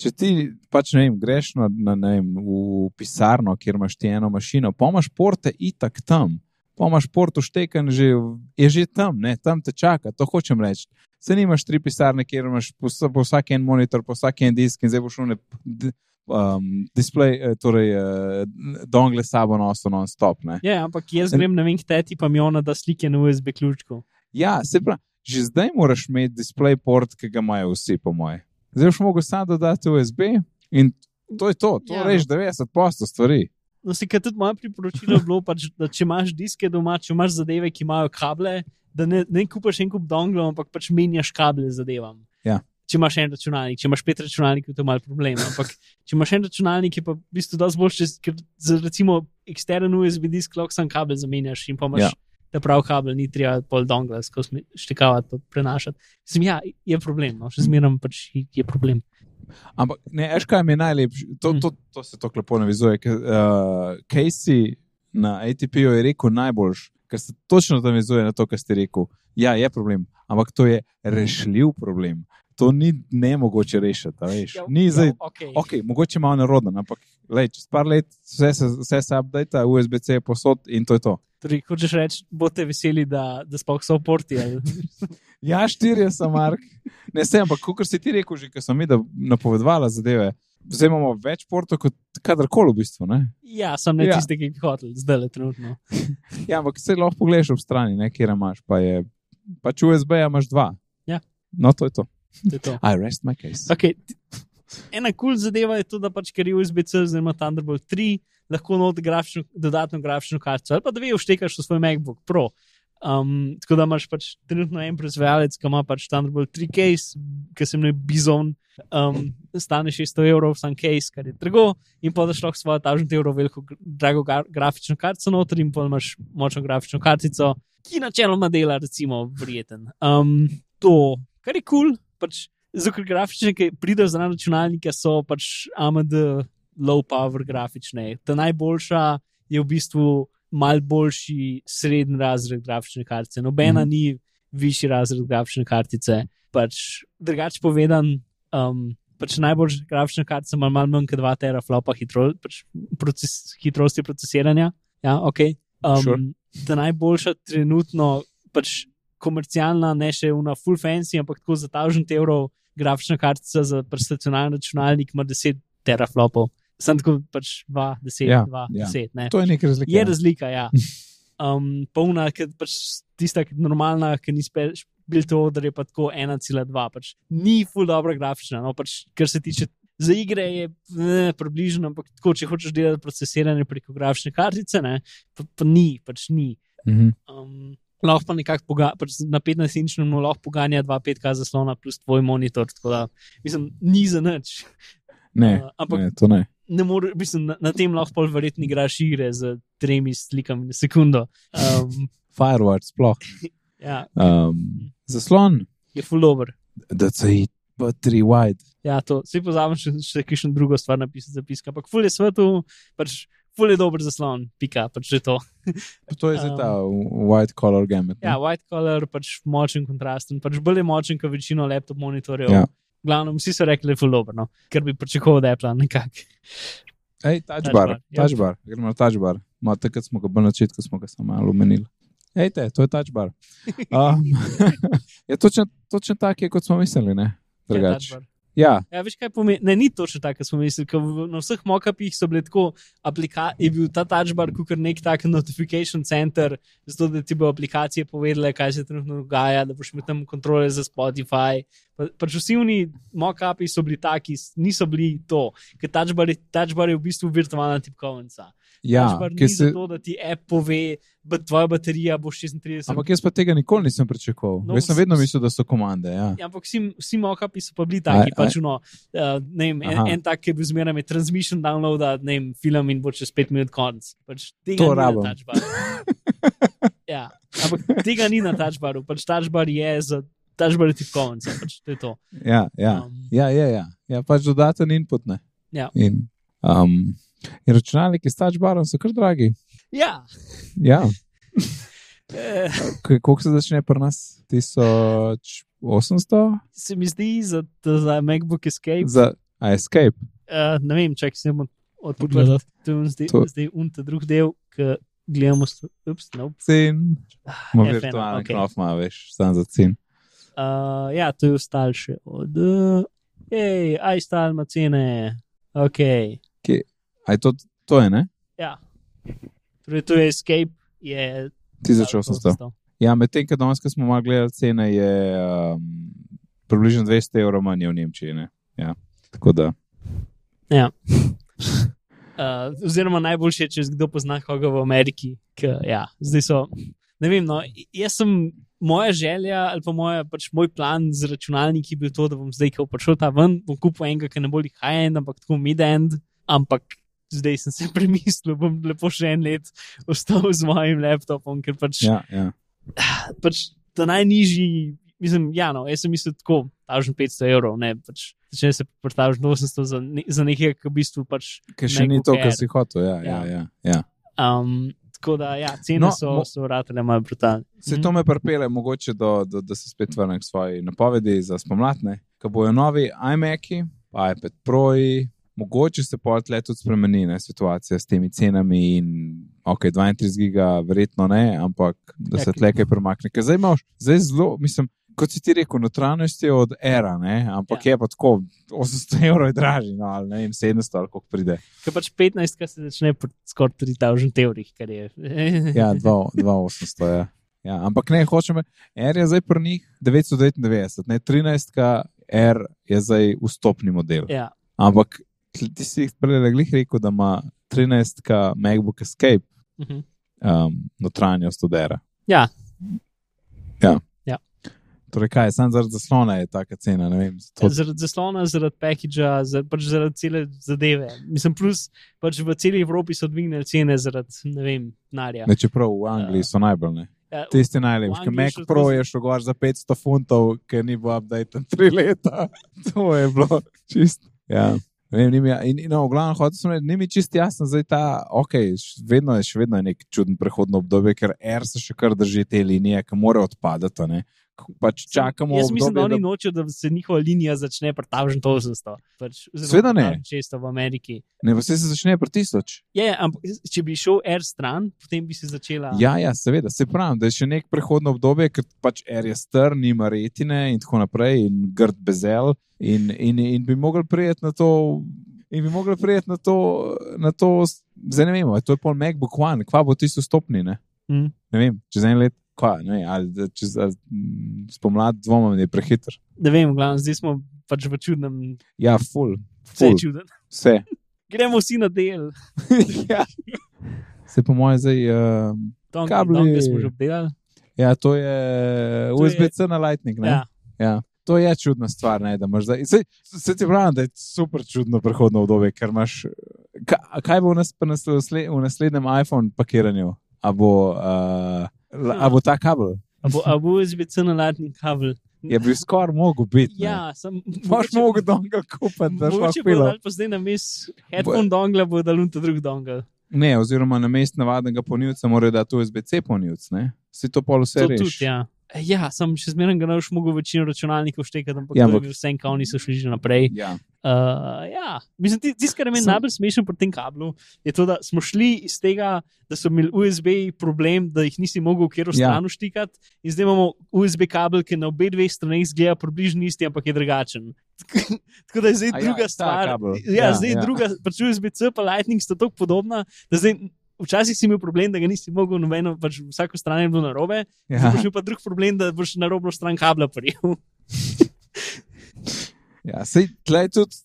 če ti pač ne vem, greš na, na, ne vem, v pisarno, kjer imaš ti eno mašino, pomaš porte itak tam. Pomaš porto šteken, že, je že tam, ne, tam te čaka, to hočem reči se nimaš tri pisarne, kjer imaš po, po vsak en monitor, po vsak en disk in zdaj boš šel um, display, eh, torej uh, dongle sabo nosil non-stop. Ja, ampak jaz grem na vink teti, pa mi ona da slike na USB ključku. Ja, se pravi, že zdaj moraš imeti display port, ki ga imajo vsi, po moje. Zdaj boš mogel sam dodati USB in to je to, to ja, reži no. 90% stvari. No, si kaj tudi moje priporočilo bilo, pač, da če imaš diske doma, če imaš zadeve, ki imajo kable, da ne, ne kupaš en kup donglov, ampak pač menjaš kable zadevam. Ja. Če imaš en računalnik, če imaš pet računalnikov, je to malo problem. Ampak če imaš en računalnik, je pa v bistvu dosti boljši, ker za recimo ekstern USB disk lahko sam kabel zamenjaš in pa imaš ja. ta prav kabel, ni treba pol dongla skozi štekavati, prenašati. Mislim, ja, je problem, no, še zmeraj pač je problem. Ampak ne, veš kaj mi je najlepše, to, to, to, to se tako lepo navizuje. Uh, Casey na ATP-ju je rekel najboljši ker se točno navezuje na to, kar ste rekel. Ja, je problem, ampak to je rešljiv problem. To ni ne mogoče rešiti. Ja, ni zdaj, ja, okay. Okay, mogoče malo narodno, ampak lej, čez par let vse se, vse se update, USB-C je posod in to je to. Torej, hočeš reči, boste veseli, da, da sploh so porti. [LAUGHS] ja, štirje so, Mark. Ne, sem, ampak kot si ti rekel, že sem mi napovedovala zadeve zdaj imamo več portov kot kadarkoli v bistvu. Ne? Ja, sem ne ja. tisti, ki bi hotel, zdaj le trenutno. [LAUGHS] ja, ampak se lahko pogledaš ob strani, kjer imaš, pa je pač USB, imaš dva. Ja. No, to je to. to, je to. [LAUGHS] I rest my case. Okay. Ena kul cool zadeva je to, da pač, ker je USB-C, zdaj ima Thunderbolt 3, lahko noti grafično, dodatno grafično kartico ali pa da vi vštekaš v svoj MacBook Pro. Um, tako da imaš pač trenutno en proizvajalec, ki ima pač Thunderbolt 3 case, ki se imenuje Bizon, um, stane 600 evrov, sam case, kar je drago, in pa daš lahko svojo 1000 evrov veliko drago grafično kartico noter in pa imaš močno grafično kartico, ki načeloma dela, recimo, vreten. Um, to, kar je kul, cool, pač zato grafične, ki pridejo za računalnike, so pač AMD low power grafične. Ta najboljša je v bistvu mal boljši srednji razred grafične kartice. Nobena mm. ni višji razred grafične kartice. Pač, drugače povedano, Um, pač najbolj grafična kartica ima malo manj kot 2 teraflopa hitro, pač proces, hitrosti procesiranja. Ja, okay. um, sure. Ta najboljša trenutno, pač komercialna, ne še una full fancy, ampak tako za 1000 evrov grafična kartica za stacionarni računalnik ima 10 teraflopov. Sem tako pač 2, 10, ja, 2, ja. 10. Ne. To je nekaj razlika. Je ja. razlika, ja. [LAUGHS] Um, polna, ker pač tista, ki je normalna, ki ni bil to odr je pa tako 1,2. Pač ni ful dobro grafično, no, pač, kar se tiče. Za igre je ne, približno, ampak tako, če hočeš delati procesiranje preko grafične kartice, ne, pa, pa ni, pač ni. Mhm. Um, lahko pa nekako pač na 15-inčnem lahko poganja 2,5K zaslona plus tvoj monitor. Da, mislim, ni za nič. Ne, uh, ampak, ne, to ne. Ne more, mislim, na, na tem lahko pol verjetno igraš igre z tremi slikami na sekundo. Um, [LAUGHS] Fireword, sploh. [LAUGHS] ja, Um, zaslon, je full over. da se je pa tri wide. Ja, to si pozabim še, še kakšno drugo stvar napisati, zapiska. Ampak full je svetu, pač full je dober zaslon, pika, pač že to. To je zdaj ta [LAUGHS] white color gamut. ne? Ja, white color, pač močen kontrasten, pač bolj je močen kot večino laptop monitorjev. Ja. Glavno, vsi so rekli, da je full dobro, no? ker bi pričakoval, da je plan nekako. Ej, touch Touch bar, bar, ja. gremo na touch bar. Ma, takrat smo ga bolj na začetku, smo ga samo malo umenili. Ej, te, to je touch bar. [LAUGHS] Um, [LAUGHS] je točno, točno tak, je, kot smo mislili, ne? Drugač. Ja, Ja, veš kaj pomeni? Ne, ni točno tako, kot smo mislili. Na vseh mokapih so bili tako, aplika- je bil ta touchbar kot nek tak notification center, zato da ti bo aplikacije povedale, kaj se trenutno dogaja, da boš imel tam kontrole za Spotify. Pa, pač vsi oni mokapi so bili taki, niso bili to, ker touchbar, touchbar je v bistvu virtualna tipkovnica. Ja touchbar ki se, zato, da ti app pove, da tvoja baterija bo 36. ampak jaz pa tega nikoli nisem pričakoval. No, No, jaz sem vedno mislil, da so komande. Ja. Ja, ampak vsi, vsi mokapi so pa bili taki, Aj, pač uno, uh, ne vem, en, en tak, ki je bil zmeraj med transmission downloada, ne vem, film in bo čez pet minut konc. Pač To rabim. [LAUGHS] ja, ampak tega ni na touchbaru, pač touchbar je za touchbar je tipkovnica, pač to je to. Ja, ja. Um, Ja, ja, ja. ja pač dodaten input. Ne. Ja. In, um, in računalniki s touch barom so kar dragi. ja. Ja. [LAUGHS] Eh, K- Koliko se začne pri nas? 1800 se mi zdi za, za MacBook Escape, za a, Escape. uh, ne vem, če se bom odprl, Pogledati. to je zdaj, To- zdaj unta drug del, ki gledamo, st- ups, no, Cen, ima F1, virtualni okej. knof, ima veš, sam za cen. Uh, ja, to je ostal še od. Uh, hej, aj stal ima cene. Ok. Aj to, to je, ne? Ja. Torej, to je Escape. Je 1800. Ja, medtem, ko danes, smo malo gledali cene, je um, približno 200 evrov manj v Nemčiji. Ne? Ja. Tako da. Ja. [LAUGHS] Uh, oziroma, najboljše je, če kdo pozna koga v Ameriki. K, ja, zdaj so. Ne vem, no, jaz sem. Moja želja ali pa moja, pač moj plan z računalniki bil to, da bom zdaj, ko bo prišel ta ven, bom kupil enega, ki ne bo high-end, ampak tako mid-end. Ampak zdaj sem se [LAUGHS] premislil, bom lepo še en let ostal z mojim laptopom, ker pač, ja. Ja, ja. pač ta najnižji, mislim, ja, no, jaz sem mislil tako, 1500 evrov, ne, pač začne se 800 za, ne, za nekaj, ki v bistvu pač. Ker še ni to, kar si hotel. Ja, ja, ja, ja. Um, tako da, ja, cene No, so, so ratele malo brutalne. Se to me pripelje, mogoče, do, do, da se spet vrnem k svoji napovedi za spomladne. Ko bojo novi iMaci, pa iPad Pro-ji, mogoče se pa tle tudi spremeni ne, situacija s temi cenami. In, ok, 32 giga, verjetno ne, ampak da se Ja, tle kaj premakne. Ker zdaj imaš, zdaj zelo, mislim. Kot si ti rekel, notranjost je od era, ne? ampak ja. Ja. je pa tako 800 evrov dražji, no, ali ne vem, 700 ali koliko pride. Ker pač 15, kar se začne pri skoraj 3000 evrih, kar je. Ja, [LAUGHS] 2800 je. Ja, ampak ne, hočem, R je zdaj pri njih 999, ne 13, R je zdaj vstopni model. ja. Ampak ti si prej glih rekel, da ima 13 MacBook Escape Mhm. um, notranjost od R. Ja. Ja. Ja. Torej, kaj, samo zaradi zaslona je taka cena. Vem, zato, Zaradi zaslona, zaradi packagea, zaradi, pač zaradi cele zadeve. Mislim, plus pač v celi Evropi so dvignili cene zaradi, ne vem, narja. ne, čeprav v Angliji so najbolj ne. Ja, Tisti najlepši, ki Angliji Mac Pro je šel gor za 500 funtov, ker ni bil update tri leta. [LAUGHS] To je bilo čist. Ja. Vem, ni mi, in, in, no, v glavnem, hotel sem reči, ni mi čist jasno, zdaj ta, ok, vedno je še vedno je nek čuden prehodno obdobje, ker R se še kar drži te linije, ki mora odpadati. ne. Pač čakamo Jaz mislim, da obdobje, oni nočejo, da se njihova linija začne pri 1800. Pač, Seveda ne. 1600 v Ameriki. ne, pa se začne pri tisoč. Je, ampak če bi šel R stran, potem bi se začela. Ja, ja, seveda, se pravi, da je še nek prehodno obdobje, ker pač R je strn, nima retine in tako naprej, in grd bezel, in, in, in bi mogli prijeti na to. In bi mogli prijeti na to, na to zdaj ne vemo, to je pol MacBook One, kva bo tisto stopni, ne, Mm. ne vem, čez en let, kva, ne ali čez ali, spomlad dvomim, da je prehiter. Ne vem, glavno, zdaj smo pač v čudnem, Ja, full, vse je full, čuden. vse. [LAUGHS] Gremo vsi na del. [LAUGHS] ja. Se po mojem zdaj, uh, Dongle, Kabli. dongle smo že obdelali. ja, to je To je- USB-C na Lightning, ne? Ja. Ja. to je čudna stvar. Ne, da imaš zdaj, se, se ti pravi, da je super čudno prehodno obdobje, ker imaš. Kaj, kaj bo v, nas, v naslednjem iPhone pakiranju? A bo, uh, a bo ta kabel? A bo, a bo USB-C naladni kabel? Je bil skoraj mogel biti. Ja, sem. Moš mogel dongle kupiti, da Mogoče šlo bo pilo. dal pa zdaj na mes headphone dongle, bo dal unta drug dongle. Ne, oziroma na mest navadnega polnilca morajo dati USB-C polnilc, ne? Si to pol vse To reši. tudi, ja. Ja, sem še zmeraj ga naš mogel večino računalnikov štekati, ampak Ja, ja, ampak- vse, kao niso šli že naprej. Ja. Uh, ja, mislim, ti- tisto, kar je meni Sem- najbolj smešno pri tem kablu, je to, da smo šli iz tega, da so imeli USB problem, da jih nisi mogel v kjer Ja. stran štikati, in zdaj imamo USB kabel, ki na obeh dveh straneh izgleda približno isti, ampak je drugačen. [LAUGHS] Tako da je zdaj A ja, druga ta stvar. Ja, Ja, ja, zdaj ja. ja. druga, pač USB-C pa Lightning sta tako podobna, da zdaj. Včasih si imel problem, da ga nisi mogel nobeno, pač vsako stran je bilo na robe, ja. Zdaj boš imel pa drug problem, da boš na robno stran kabla prijel. [LAUGHS] Ja, sej tlej tudi.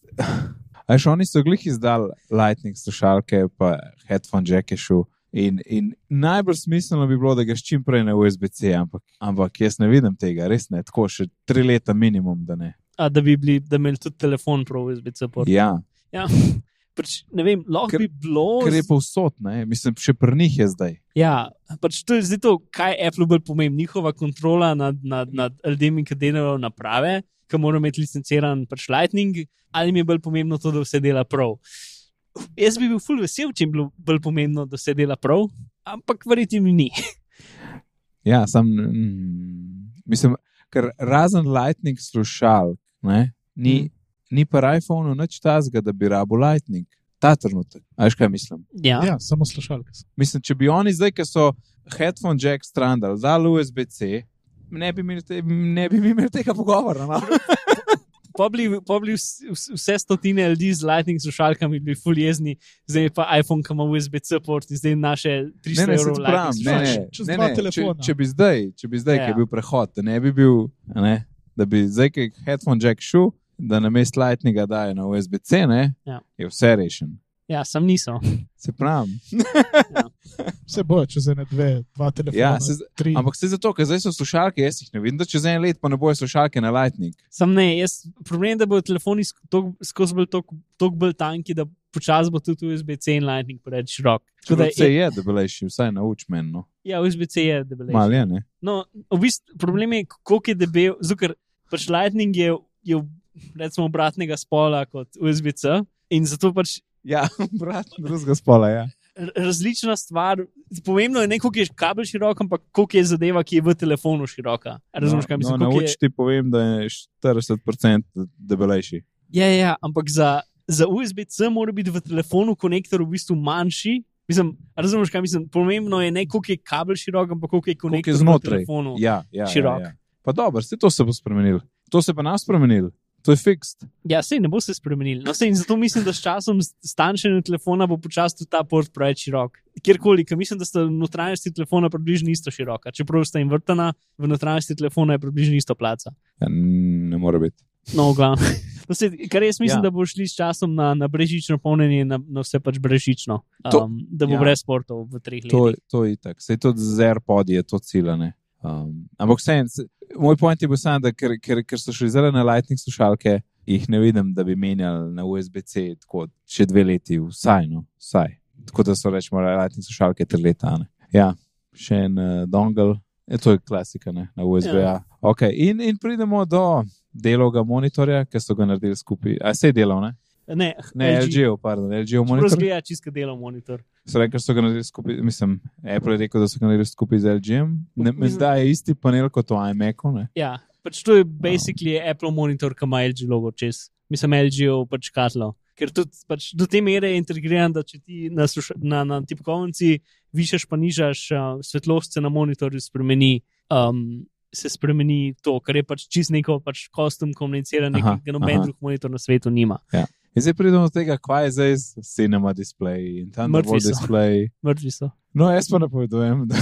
A še oni so glih izdali Lightning slušalke, pa headphone jacke šu. In, in najbolj smiselno bi bilo, da ga čim prej na USB-C, ampak, ampak jaz ne vidim tega, res ne, tako še tri leta minimum, da ne. A, da bi bili, da imeli tudi telefon prav USB-C port. Ja, Ja. Pač, ne vem, lahko Ker- bi bilo. ker je povsod, ne, mislim, še pri njih je zdaj. Ja, pač to je zdaj to, kaj Apple bolj pomeni, njihova kontrola nad, nad, nad ljudmi, ki delajo naprave, ki morajo imeti licenciran pač Lightning, ali mi je bolj pomembno to, da vse dela prav. Jaz bi bil full vesel, če bi bilo bolj pomembno, da vse dela prav, ampak verjeti mi ni. [LAUGHS] Ja, sam, mm, mislim, ker razen Lightning slušal, ne, ni, Mhm. Ni pa iPhone nič tazga, da bi rabo Lightning. Ta trenutek. A veš kaj mislim? Ja, Ja, samo slušalke. so. Mislim, če bi oni zdaj, ki so headphone jack strandali, dali USB-C, ne bi imeli, te, ne bi mi imeli tega pogovora. No? [LAUGHS] Pobli, pobli vs- vs- vse stotine ljudi z Lightning slušalkami, bili full jezni, zdaj pa iPhone, ki ima USB-C port in zdaj naše 300 Ne, ne, evrov pravim, Lightning ne, ne. Čez ne, ne, če, če bi zdaj, če bi zdaj, Ja. ja. ki je bil prehod, ne bi bil, a ne, da bi zdaj, ki je headphone jack šel, da na mest Lightninga dajo na USB-C, ne, Ja. je vse rešen. Ja, sem niso. Se pravim. [LAUGHS] Vse bo, čez ene, dve, dva telefona. Ja, se tri. Ampak se zato, ker zdaj so slušalke, jaz jih ne vidim, da čez en let pa ne bojo slušalke na Lightning. Sam ne, jaz, problem je, da bodo telefoni skozi bolj tok- bolj tanki, da počasi bo tudi USB-C in Lightning preveč širok. Vse je, da belejši, vsaj nauč meni. No. Ja, USB-C je debelejši. Mal je, ne? No, v bistvu problem je, koliko je debel, zato ker pač Lightning je, je recimo obratnega spola kot USB-C in zato pač Ja, [LAUGHS] brat, drugega spola, ja. različna stvar. Pomembno je ne, koliko je kabel širok, ampak koliko je zadeva, ki je v telefonu široka. Razumeš, kaj mislim? No, koliko nauč je... ti povem, da je 40% debelejši. Ja, ja, ja, ampak za, za USB-C mora biti v telefonu konektor v bistvu manjši. Mislim, razumeš, kaj mislim? Pomembno je ne, koliko je kabel širok, ampak koliko je Koliko konektor je v znotraj. telefonu. Ja, ja, širok. Ja, ja. Pa dobro, se to se bo spremenil. To se pa nas spremenil. To je fiksed. Ja, sej ne bo se spremenil. No, sej, zato mislim, da s časom s stančenjem telefona bo počasi tudi ta port preveč širok. Kjerkoli, ker mislim, da sta notranjosti telefona približno isto široka. Čeprav sta jim vrtana, v notranjosti telefona je približno isto placa. Ja, ne more biti. No, v glavnem. No, sej, kar jaz mislim, Ja. da bo šli s časom na, na brežično polnjenje, na, na vse pač brežično. To- Um, da bo ja. brez portov v treh To, letih. to je tako. Sej tudi z AirPod je to ciljane. Um, ampak vseeno, se- moj point je bil sam, da ker, ker, ker so šli zdaj na Lightning slušalke, jih ne vidim, da bi menjali na USB-C tako še dve leti, vsaj. No, vsaj. Tako da so rečemo Lightning slušalke tri leta. Ne. Ja, še en uh, dongle, je to je klasika ne, na USB. Ja. Ja. Okay. In, in pridemo do delovega monitorja, ki so ga naredili skupaj. A se je delal, ne? Ne, Ne, LG, pardon, LG monitor. Razgleda čisto delo monitor. So rekli, so ga naredili skupaj, mislim, Apple je rekel, da so ga naredili skupaj z mislim, da je isti panel kot v iMacu. Ne? Ja, pač to je basically oh. Apple monitor, ki ima LG logo čez. Mislim, LG-ov pač katlo. Ker tudi pač do te mere je integriran, da če ti na, sluša- na, na tipkovnici višaš pa nižaš uh, svetlost, se na monitorju spremeni. Um, Se spremeni to, kar je pač čist neko pač kostum komuniciranje, Aha, ki ga noben drug monitor na svetu nima. In zdaj pridemo do tega, kaj je zdaj z Cinema Display in Mrtvi so. Display. [LAUGHS] Mrtvi so. No, jaz pa napovedujem, da,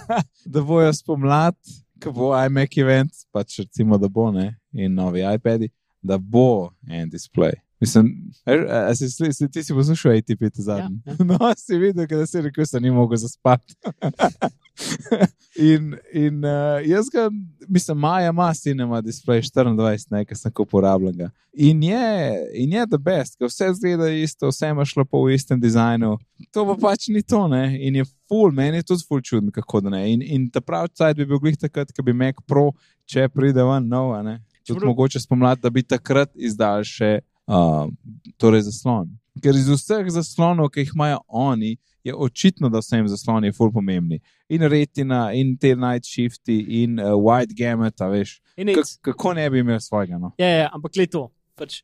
[LAUGHS] da bojo spomlad, ko bo iMac event, pač recimo, da bo ne, in novi iPadi, da bo en display. Mislim, a, a si, si, ti si poslušal ATP ta zadnji. Ja, [LAUGHS] No, si videl, da si rekel, da ni mogel zaspati. [LAUGHS] in in uh, jaz ga, mislim, Maja ima cinema display 24, nekaj sem uporabljal. ga. In je, in je the best, ker vse zgleda isto, vse imaš lepo v istem dizajnu. To pa pač ni to, ne? In je full, meni je tudi full čudno, kako da ne. In, in ta pravi cajt bi bil glih takrat, ko bi Mac Pro, če pride ven nov, a ne. Tudi Čeprav- mogoče spomladi, da bi takrat izdal še uh, torej zaslon. Ker iz vseh zaslonov, ki jih imajo oni, je očitno, da so jim zasloni ful pomembni. In retina, in te night shifti, in uh, wide gamut, veš. Kako ne bi imel svojega? No? Ja, ja, ampak le to. Pač,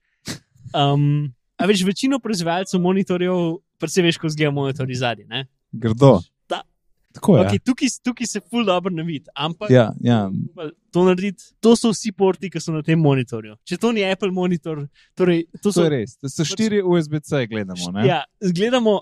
um, a veš, večino proizvajalcev monitorjev, predvsem veš, ko zgleda monitorji zadnji. Grdo. Da. Tako je. Okay, tukaj, tukaj se ful dobro ne vidi, ampak Ja, ja. to narediti, to so vsi porti, ki so na tem monitorju. Če to ni Apple monitor, torej to To so. je res. To so štiri USB-C, gledamo. Ne? Ja, gledamo,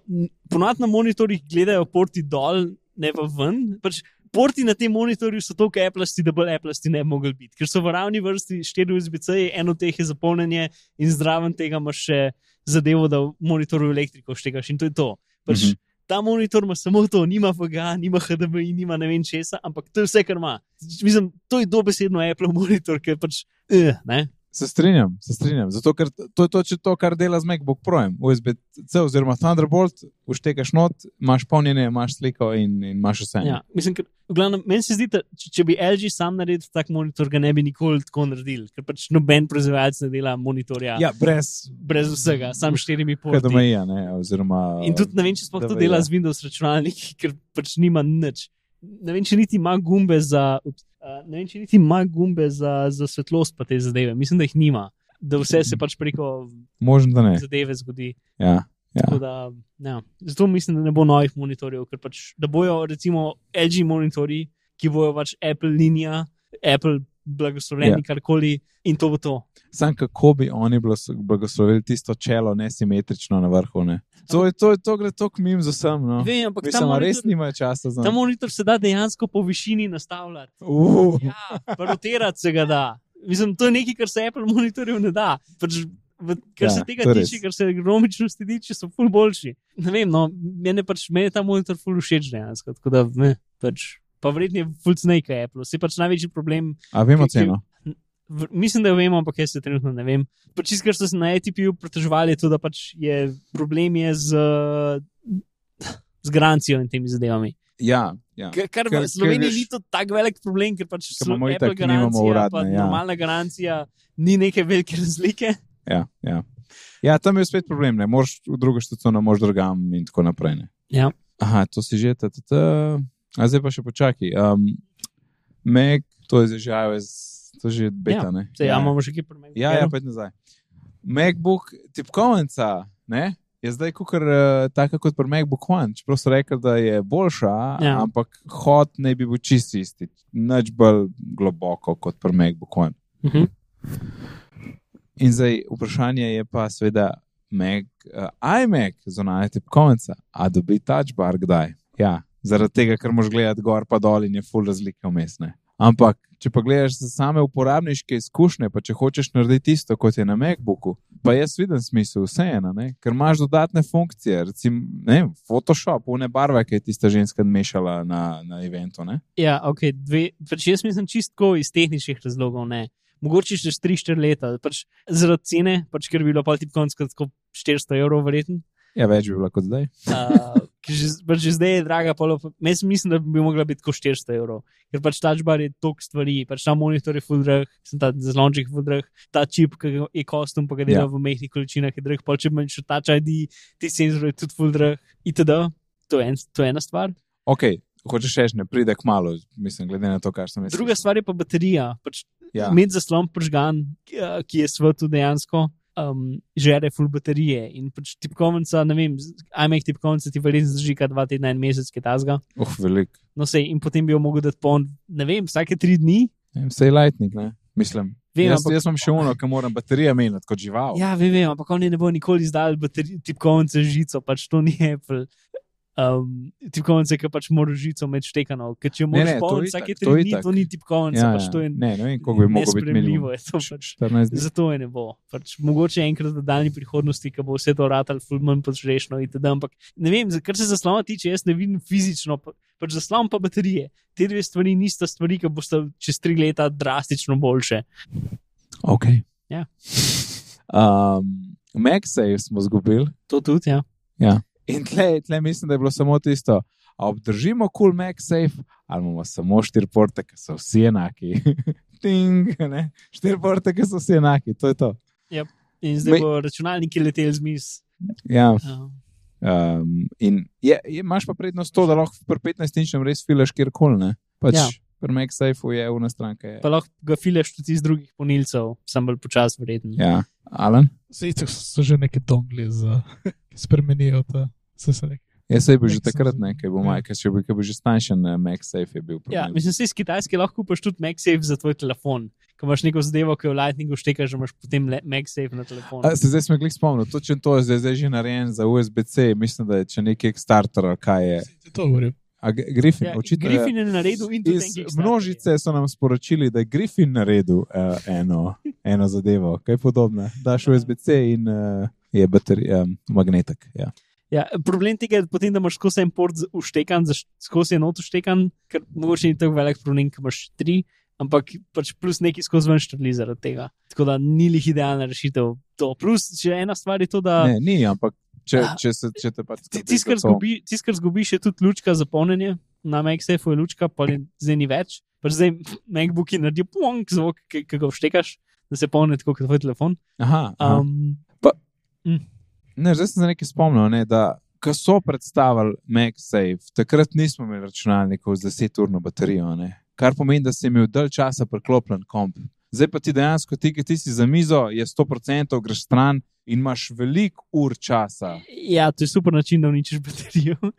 ponovadi na monitorjih gledajo porti dol, ne pa ven. Pač porti na tem monitorju so tako Applasti, da bolj Applasti ne bi mogli biti. Ker so v ravni vrsti 4 USB-C, eno teh je za polnjenje in zraven tega imaš še zadevo, da v monitorju elektriko štegaš in to je to. Pač, mm -hmm. Ta monitor ima samo to, nima VGA, nima HDMI, nima ne vem česa, ampak to je vse, kar ima. Mislim, to je dobesedno Apple monitor, ker pač. Uh, ne? Se strinjam, se strinjam. Zato, ker to je točno to, kar dela z MacBook Projem. USB-C oziroma Thunderbolt, uštekaš not, imaš polnjenje, imaš sliko in, in imaš vse. Ja, mislim, ker, v glavnem, meni se zdi, da če, če bi LG sam naredil tak monitor, ga ne bi nikoli tako naredil, ker pač noben proizvajalec ne dela monitorja ja brez brez vsega, samo s štirimi porti. HDMI-ja. ne, Oziroma, In tudi ne vem, če sploh to dela z Windows računalniki, ker pač nima nič. Ne vem, če niti ima gumbe za, ups, uh, ne vem, če niti ima gumbe za, za svetlost, pa te zadeve. Mislim, da jih nima. Da vse se pač preko možno, zadeve zgodi. Ja. Tako Da, ja. Zato mislim, da ne bo novih monitorjev, ker pač, da bojo recimo LG monitorji, ki bojo pač Apple linija, Apple blagoslovljeni, Ja. yeah. karkoli in to bo to. Sam kako bi oni blagoslovili tisto čelo nesimetrično na vrhu. Ne? To, je, to, je, to gre tako mim za vsem. No. Vem, ampak Mislim, a res monitor, nimajo časa za ta monitor se da dejansko po višini nastavljati. Uh, Ja, rotirati se ga da. Mislim, to je nekaj, kar se Apple monitorjev ne da. Pač, v, kar Ja, ja, se tega to tiče, res. kar se ergonomičnosti tiče, so ful boljši. Ne vem, no, meni pač, meni ta monitor ful všeč dejansko. Tako da, ne, pač, pa vredno je ful snake Apple. Se pač največji problem, a vemo ceno. v, mislim, da jo vemo, ampak jaz se trenutno ne vem. Pač čist, kar so se na ATP-ju pritoževali, je to, da pač je problem je z, z garancijo in temi zadevami. Ja, ja. Kar, kar v Sloveniji veš- ni tako velik problem, ker pač Slo- imamo Apple garancija, uradne, pa ja. normalna garancija ni neke velike razlike. Ja, ja. ja, tam je spet problem, ne moreš v drugo štacijo, ne moreš drugam in tako naprej. Ne. Ja. Aha, to si že, tata. A zdaj pa še počakaj. Um, Meg, to je že iOS, to je že beta, Ja? Se, ja, imamo še kaj premega. Ja, ja, pojdi nazaj. MacBook, tipkovnica, ne? Je zdaj kukar uh, taka kot pri MacBook One, čeprav so rekli, da je boljša, Ja. ampak hod ne bi bil čist isti, nič bolj globoko kot pri MacBook One. Mhm. In zdaj vprašanje je pa seveda, Mac, uh, iMac, zunanja tipkovnica, a dobi touch bar kdaj? Ja, zaradi tega, ker moš gledati gor pa dol in je full razlike vmesne. Ampak, če pa gledaš za same uporabniške izkušnje, pa če hočeš narediti isto kot je na MacBooku, pa jaz vidim smisel vseeno, ker imaš dodatne funkcije, recimo ne, Photoshop, une barve, ki je tista ženska mešala na, na eventu. Ne? Ja, ok, dve. Pač jaz mislim čistko iz tehničnih razlogov. Ne. Mogoče čez 3-4 leta, pač zaradi cene, pač ker bi bilo pa tip konc kot 400 evrov, verjeten. Ja, več bi bilo kot zdaj. [LAUGHS] Uh, že, pač že zdaj je draga, jaz mislim, da bi mogla biti kot 400 evrov. Ker pač touch bar je toliko stvari, pač ta monitor je full drag, sem ta zlonček full drag, ta čip, ki je kostum, pa ga dela Ja. ja. v mehkih količinah, je drag, pa če imaš še touch ID, ti senzor je tudi full drag, itd. To je, en, to je ena stvar. Ok, hočeš reči, ne pride k malu, mislim, glede na to, kar sem jaz. Druga stvar je pa baterija. Pač Ja. Imeti zaslon pržgan, ki ki je svetu dejansko. Um, žere full baterije in pač tipkovnica, ne vem, iMac tipkovnica ti verjetno zdrži kar dva tedna, en mesec, ki je tazga. Uh, velik. No, sej, in potem bi jo mogel dati poln, ne vem, vsake tri dni. Vse je lightning, ne? mislim. Vem, jaz, ampak- jaz imam še uno, ki moram baterije menjati kot žival. Ja, vem, vem, ampak oni ne bo nikoli izdali tipkovnice žico, pač to ni Apple. Um, tipkovnice, ki pač moraš žico med štekano, ker če moraš polniti vsake tri dni, to ni tipkovnica, Ja, pač ja. to je Ne, ne vem, koliko bi moglo biti to pač. 14 dni. Zato je ne bo. Pač, mogoče enkrat v daljni prihodnosti, ko bo vse to ratal, ful manj požrešno itd. Ampak ne vem, kar se zaslona tiče, jaz ne vidim fizično, pa- pač zaslon pa baterije. Te dve stvari nista stvari, ki bosta čez tri leta drastično boljše. Ok. Ja. Um, MagSafe smo izgubili. To tudi, ja. In tle, tle mislim, da je bilo samo tisto, a obdržimo cool MagSafe, ali imamo samo štiri porte, ki so vsi enaki. [LAUGHS] Ting, ne? štiri porte, ki so vsi enaki, to je to. In zdaj bo računalniki leteli z mis. Ja, Uh, um, in je, je, imaš pa prednost to, da lahko pri 15-inčnem res filaš kjerkoli. ne. Pač Ja. Pri MagSafeu je ena stranka. Je. pa lahko ga fileš tudi iz drugih ponilcev, sem bolj počasno vreden. Ja, Alan. Sej so že neke dongli, za, [LAUGHS] ki spremenijo ta. Se se nekaj. Jaz se je bil že takrat nekaj, bo ja. ker če bi, ker bi že stanjšen uh, MagSafe je bil. Ja, problem. mislim, da iz Kitajske lahko kupiš tudi MagSafe za tvoj telefon. Ko imaš neko zadevo, ki jo v Lightningu štekaš, že imaš potem MagSafe na telefonu. A, se zdaj smo jih spomnili, točno to je zdaj, zdaj že narejen za USB-C, mislim, da je če neki Kickstarter, ali kaj je. Sej To govorim. A, Griffin, Ja, očitno je- Griffin je naredil in tudi Iz Kickstarter. množice so nam sporočili, da je Griffin naredil uh, eno, eno zadevo, kaj podobno. Daš USB-C in uh, je baterij, um, magnetek. Ja. Ja, problem tega je, potem, da imaš skozi en port š- skozi eno vštekan, ker mogoče ni tako velik problem, ker imaš tri, ampak pač plus neki skozi ven štrli zaradi tega. Tako da ni lih idealna rešitev. To. Plus, še ena stvar je to, da Ne, ni, ampak če, če, se, če te pač ti- skrbi tisto, kar to- zgubi- zgubiš, je tudi lučka za polnjenje. Na MagSafeu je lučka, pa je zdaj ni več. Pač zdaj [LAUGHS] MacBooki naredijo punk zvok, ki ki ga vštekaš, da se polni tako kot tvoj telefon. Aha, aha. Um, Ne, zdaj sem se nekaj spomnil, ne, da ko so predstavili MagSafe, takrat nismo imeli računalnikov z 10-urno baterijo, ne, kar pomeni, da si imel dalj časa priklopljen komp. Zdaj pa ti dejansko, ti, ki ti si za mizo, je 100%, greš stran in imaš veliko ur časa. ja, to je super način, da uničiš baterijo. [LAUGHS]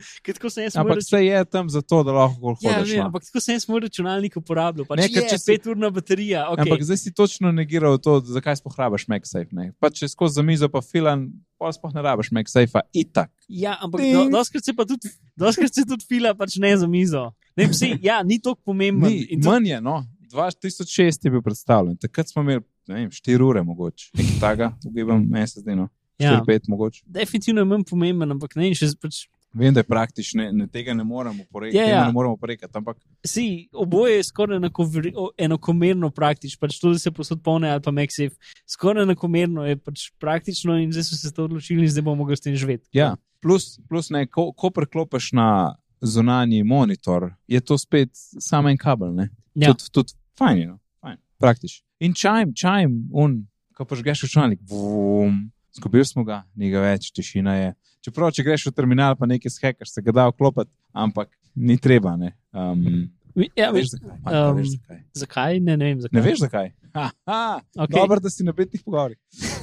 Ampak račun- vse je tam zato, da lahko Ja, hodiš. vem, no. ampak tako sem jaz svoj računalnik uporabljal. Pač Ne, je če si- pet urna baterija. Okay. Ampak zdaj si točno negiral to, zakaj spohrabaš MagSafe. Ne? Pa če skozi za mizo pa filan, pa sploh ne rabiš MagSafe, itak. Ja, ampak do, doskrat se pa tudi, doskrat se tudi fila, pač ne za mizo. Ne, vsi, ja, ni tako pomemben. Ni, manj je, no. 2006 je bil predstavljen, takrat smo imeli, ne vem, 4 ure mogoče, nekaj takega, ugibam, mesec, no, 4, Ja, 5 mogoče. definitivno je manj pomemben, ampak ne, še pač. Vem, da je praktično, ne, tega ne moremo porekati, Ja, ja. ne moremo porekati, ampak Si, oboje je skoraj enako, vri- o- enakomerno praktično, pač to, da se posod polne ali pa MagSafe, skoraj enakomerno je pač praktično in zdaj so se to odločili in zdaj bomo mogli s tem živeti. ja. plus, plus ne, ko, ko preklopiš na zunanji monitor, je to spet samo en kabel, ne. Ja. Tudi, tudi fajn je, no, fajn, praktično. In čajem, čajem, un, ko požgeš računalnik, vum, zgubil smo ga, ni ga več, tišina je. Čeprav, če greš v terminal, pa nekaj skekaš, se ga da vklopiti, ampak ni treba. Ne, um, Ja, veš veš, zakaj? Um, veš zakaj? zakaj? Ne, ne vem zakaj. Ne veš zakaj? Aha, Okay. okay. Dobro, da si na petnih pogovorih.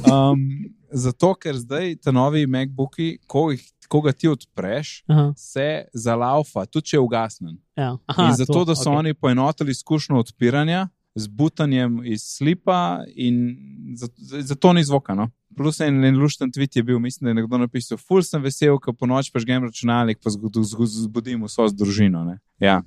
Um, [LAUGHS] zato, ker zdaj ti novi MacBooki, ko, jih, ko ga ti odpreš, Aha, se zalaufa, tudi če je ugasnen. ja. Aha, in zato, to, da so okay. oni poenotili izkušnjo odpiranja z butanjem iz slipa, in zato, zato ni zvoka. No? Plus en, en lušten tweet je bil, mislim, da je nekdo napisal: Ful sem vesel, ko po noč pažgem računalnik, pa zbudim vso z družino. ne." Ja.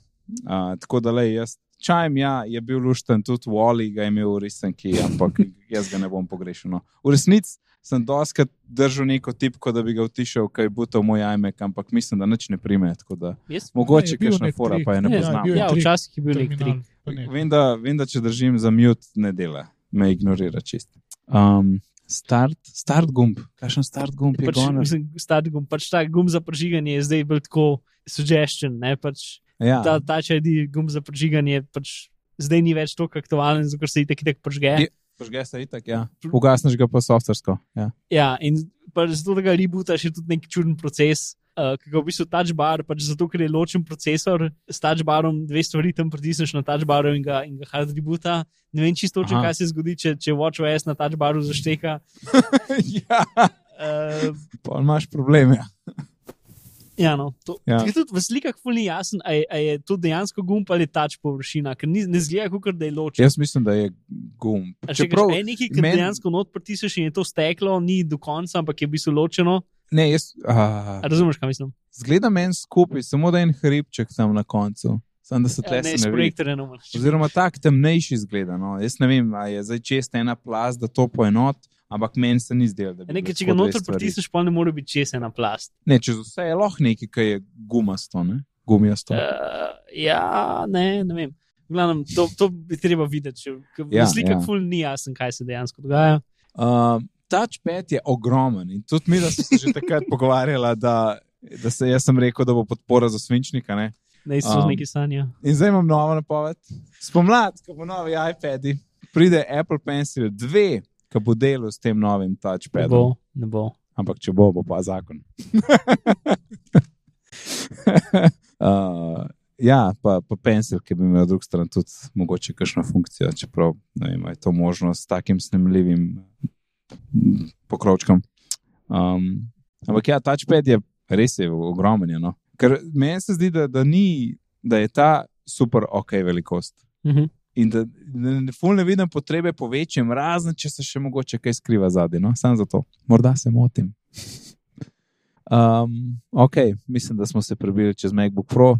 Uh, tako da le jaz. Čajem, ja, je bil lušten, tudi Wally ga je imel resenki, ampak [LAUGHS] jaz ga ne bom pogrešal. No. V resnici sem doskrat držal neko tipko, da bi ga utišal, kaj bo to moj iMac, ampak mislim, da nič ne prime. tako Da, Jaz, mogoče je bil kakšna fora, pa je ne Ne, poznam. bil je ja, včasih je bil nek trik. Vem da, vem, da če držim za mute, ne dela, me ignorira čist. Um, start, start gumb, kakšen start gumb je Pač, gonil? mislim, stari gum, pač ta gum za prižiganje je zdaj bolj tako suggestion. Ne, pač, Ja, ta ta če je gum za prižiganje, pač zdaj ni več tako aktualen, zato se itek itek prižge. Je- Požge se itak, ja. Ugasneš ga pa softversko. Ja. Ja, in pač zato, da ga rebootaš, je tudi nek čuden proces. Uh, ki ga v bistvu touch bar, pač zato, ker je ločen procesor, s touch barom dve stvari tam pritisneš na touch baru in ga, in ga hard reboota. Ne vem čisto, Aha. kaj se zgodi, če, če WatchOS na touch baru zašteka. [LAUGHS] ja, Uh, pa imaš problem. Ja. ja, no, to, Ja. Tudi v slikah ni jasen, a je, je to dejansko gumb ali touch površina, ker ni, ne zgleda, kot da je ločen. Jaz mislim, da je gumb. Če Čeprav, greš nekaj, ki men- dejansko not pritisneš in je to steklo, ni do konca, ampak je v bistvu ločeno. Ne, jaz. A razumeš, kaj mislim? zgleda meni skupaj, samo da je en hribček tam na koncu. Sam da se Ja, tle s ne moreš. Oziroma tak temnejši zgleda. No. Jaz ne vem, ali je zdaj čest ena plast, da to poenot, ampak meni se ni zdelo, bi. Ja, Nekaj, če ga tako noter pritisneš, pa ne more biti česa na plast. Ne, čez vse je lahko nekaj, kar je gumasto, ne? gumijasto. Uh, ja, ne, ne vem. Glavnem, to, to bi treba videti. Če, Ja, ja, slika ja. ja. ful ni jasno, kaj se dejansko dogaja. Uh, touchpad je ogromen in tudi mi, smo se že takrat pogovarjali, da, da se jaz sem rekel, da bo podpora za svinčnika. Ne? Ne, so Um, neki sanja. In zdaj imam novo napoved. Spomlad, ko bo novi iPad, pride Apple Pencil 2, ki bo delal s tem novim Ne touchpadom. bo, ne bo. Ampak če bo, bo pa zakon. [LAUGHS] uh, ja, pa, pa Pencil, ki bi imel drug stran tudi mogoče kakšno funkcijo, čeprav ne vem, je to možno s takim snemljivim pokrovčkom. Um, ampak ja, touchpad je res je ogromen. je, No? Ker meni se zdi, da, da, ni, da je ta super ok velikost. Uh -huh. In da ne, ne, ne vidim potrebe po večjem, razen če se še mogoče kaj skriva zadaj. No? Sam zato, morda se motim. [LAUGHS] Um, ok, mislim, da smo se prebili čez MacBook Pro. Uh,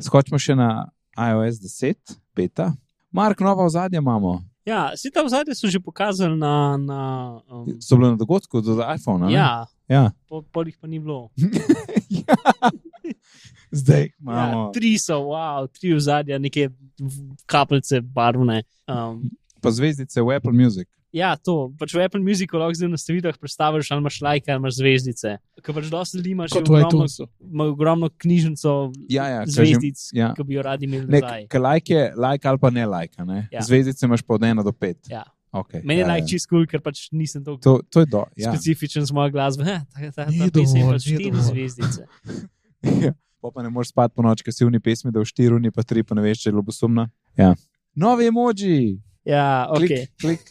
skočimo še na iOS 10, beta. Mark, nova ozadja imamo. Ja, si tam zadnje so že pokazali na. na um, So bile na dogodku do iPhona. ne? ja, ja. po, pol jih pa ni bilo. [LAUGHS] ja. Zdaj imamo. Ja, tri so, wow, tri v zadnje, neke kapljice barvne. Um, Pa zvezdice v Apple Music. Ja, to. Pač v Apple Musicu lahko zdaj na nastavitvah predstaviš, ali imaš like, ali imaš zvezdice. Ker pač dosti ljudi imaš ogromno, ogromno knjižnico Ja, ja, zvezdic, kažem, ja. ki bi jo radi imeli Ne, nazaj. Kaj like je, like ali pa ne like. Ne? Ja. Zvezdice imaš pa od 1 do 5. Ja. Okay, Meni je ja, like čist kul, ker pač nisem tako To, to je do. Ja. specifičen z mojo glasbo. Ha, ta, ta, Ni ta pesem je pač štiri zvezdice. [LAUGHS] Ja. Pa, pa ne moreš spati po noč, ker si v uni pesmi, da v štiruni pa tri, pa ne veš, če je ljubosumna. Ja. Novi emoji, Ja, ok. klik, klik.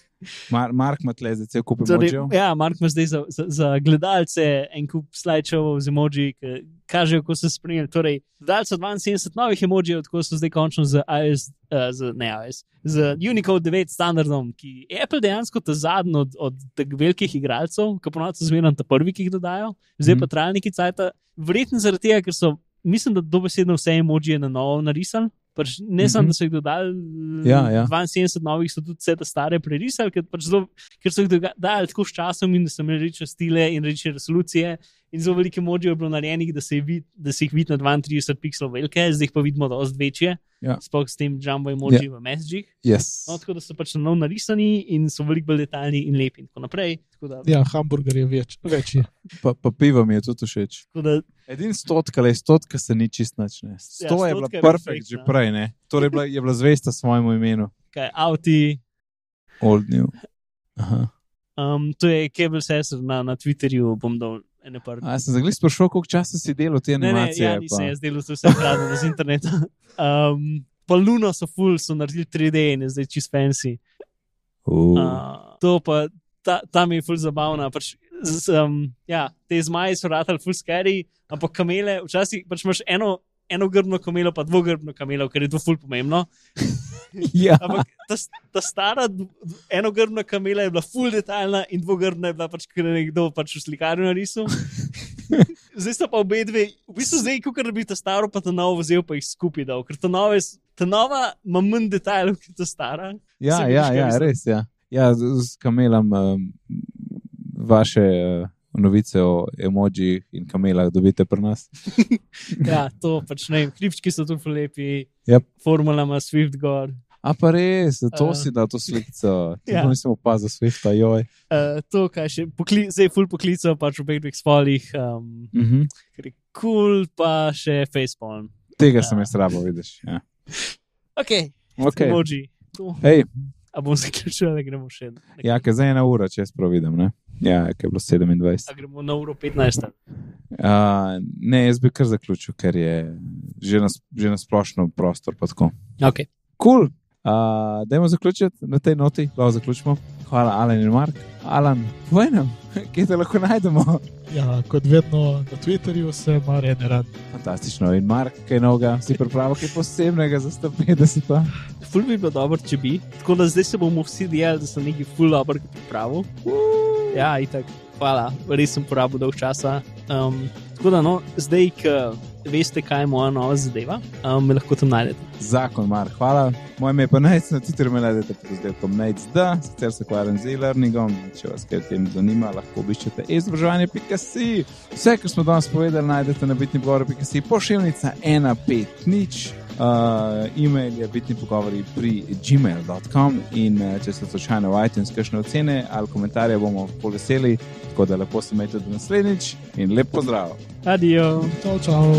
Mar Mark ima tle zdaj cel kup Torej, emojijev. ja, Mark ima zdaj za, za, za gledalce en kup slideshovov z emoji, ki kažejo, kako se spremljajo. Torej, dal so 72 novih emojijev, tako so zdaj končno z iOS, uh, z, ne iOS, z Unicode 9 standardom, ki je Apple dejansko ta zadnji od, od teh velikih igralcev, ki ponovadi so zmerno ta prvi, ki jih dodajo, zdaj pa Mhm. trajajo neki cajt. Verjetno zaradi tega, ker so, mislim, da dobesedno vse emojije na novo narisali. Pač ne samo, da so jih dodali, Ja, ja. 72 novih so tudi vse te stare prerisali, ker, pač zelo, ker so jih doga- dali tako s časom in da so imeli reče stile in reče resolucije. In zelo velike moči je bilo narejenih, da se, vid, da se jih vidi na 32 pixelov velike, zdaj jih pa vidimo dosti večje. Ja. Sploh s tem jumbo emoji v messagih. Yes. No, tako da so pač na novo narisani in so veliko bolj detaljni in lepi in tako naprej. Tako da, Ja, hamburger je več, večji. [LAUGHS] Pa, pa pivo mi je tudi všeč. da Edini stotka, le stotka se ni čist nič. Ne. Sto ja, je bila stotka je perfekt že prej, ne. Torej je bila, je bila zvesta svojemu imenu. [LAUGHS] kaj avti. Old New. Aha. Um, to je Cable Sensor na, na Twitterju, bom dal ene par. A, sem zagled sprašal, koliko časa si delal te Ne, ne, animacije. ja, nisem jaz delal vse hkrati z interneta. Um, pa Luno so full, so naredili 3D in je zdaj čist fancy. Uh. Uh, to pa ta, tam je full zabavna. Pač, z, um, ja, te zmaji so ratali full scary, ampak kamele, včasih pač imaš eno. Eno grbno kamelo, pa dvogrbno kamelo, ker je to ful pomembno. [LAUGHS] ja. Ampak ta, ta stara, enogrbna kamela je bila full detaljna in dvogrbna je bila pač, ker je nekdo pač v slikarju narisal. [LAUGHS] Zdaj sta pa obe dve, v bistvu zdaj, kot da bi ta staro pa ta novo vzel, pa jih skupaj dal, ker ta s- ta nova ima manj detajlov kot ta stara. Ja, Se ja, ja, res je. Ja. Ja, z, z kamelom um, vaše uh, novice o emojih in kamelah dobite pri nas. [LAUGHS] Ja, to pač ne vem, hribčki so tu lepi, Yep. formula ima Swift gor. A pa res, to Uh, si da to sliko. ja. Ja. Nisem opazil Swifta, joj. Uh, to, kaj še, pokli, zdaj ful poklical pač v obeh dveh spolih, um, Uh -huh. ker je kul, cool, pa še facepalm. Tega sem Ja. jaz rabo, vidiš. Ja. Ok, Okay. emoji. To. Hej, A bom zaključil, da gremo še. nekaj? ja, ker zdaj je ena ura, če jaz prav vidim. Ne? Ja, ker je bilo 27. A gremo na uro 15. Uh, ne, jaz bi kar zaključil, ker je že na, že na splošno prostor. tako. Okay. Kul. Cool. Uh, dajmo zaključiti na tej noti, lahko zaključimo. Hvala, Alan in Mark. Alan, povej nam, [LAUGHS] kje te lahko najdemo. Ja, kot vedno na Twitterju sem reden rad. Fantastično. In Mark, kaj novega, si pripravil kaj posebnega za 150. Ful bi bilo dobro, če bi. Tako da zdaj se bomo vsi dijeli, da sem neki ful dobro pripravil. Ja, itak. hvala, res sem porabil dolg časa. Um, tako da, no, zdaj, ki veste, kaj je moja nova zadeva, um, me lahko tam najdete. Zakon, Mar, hvala. Moje ime je pa Najc, na Twitterju me najdete pod razdelkom Najc, sicer se ukvarjam z e-learningom. Če vas kaj tem zanima, lahko obiščete izobraževanje.si. Vse, kar smo danes povedali, najdete na bitni pogovor.si, pošiljnica 150. Uh, e-mail je bitni pogovori pri gmail.com in uh, če ste slučajno v iTunes, kakšne ocene ali komentarje bomo poveseli, tako da lepo se imejte do naslednjič in lep pozdrav. Adijo. Čau, čau.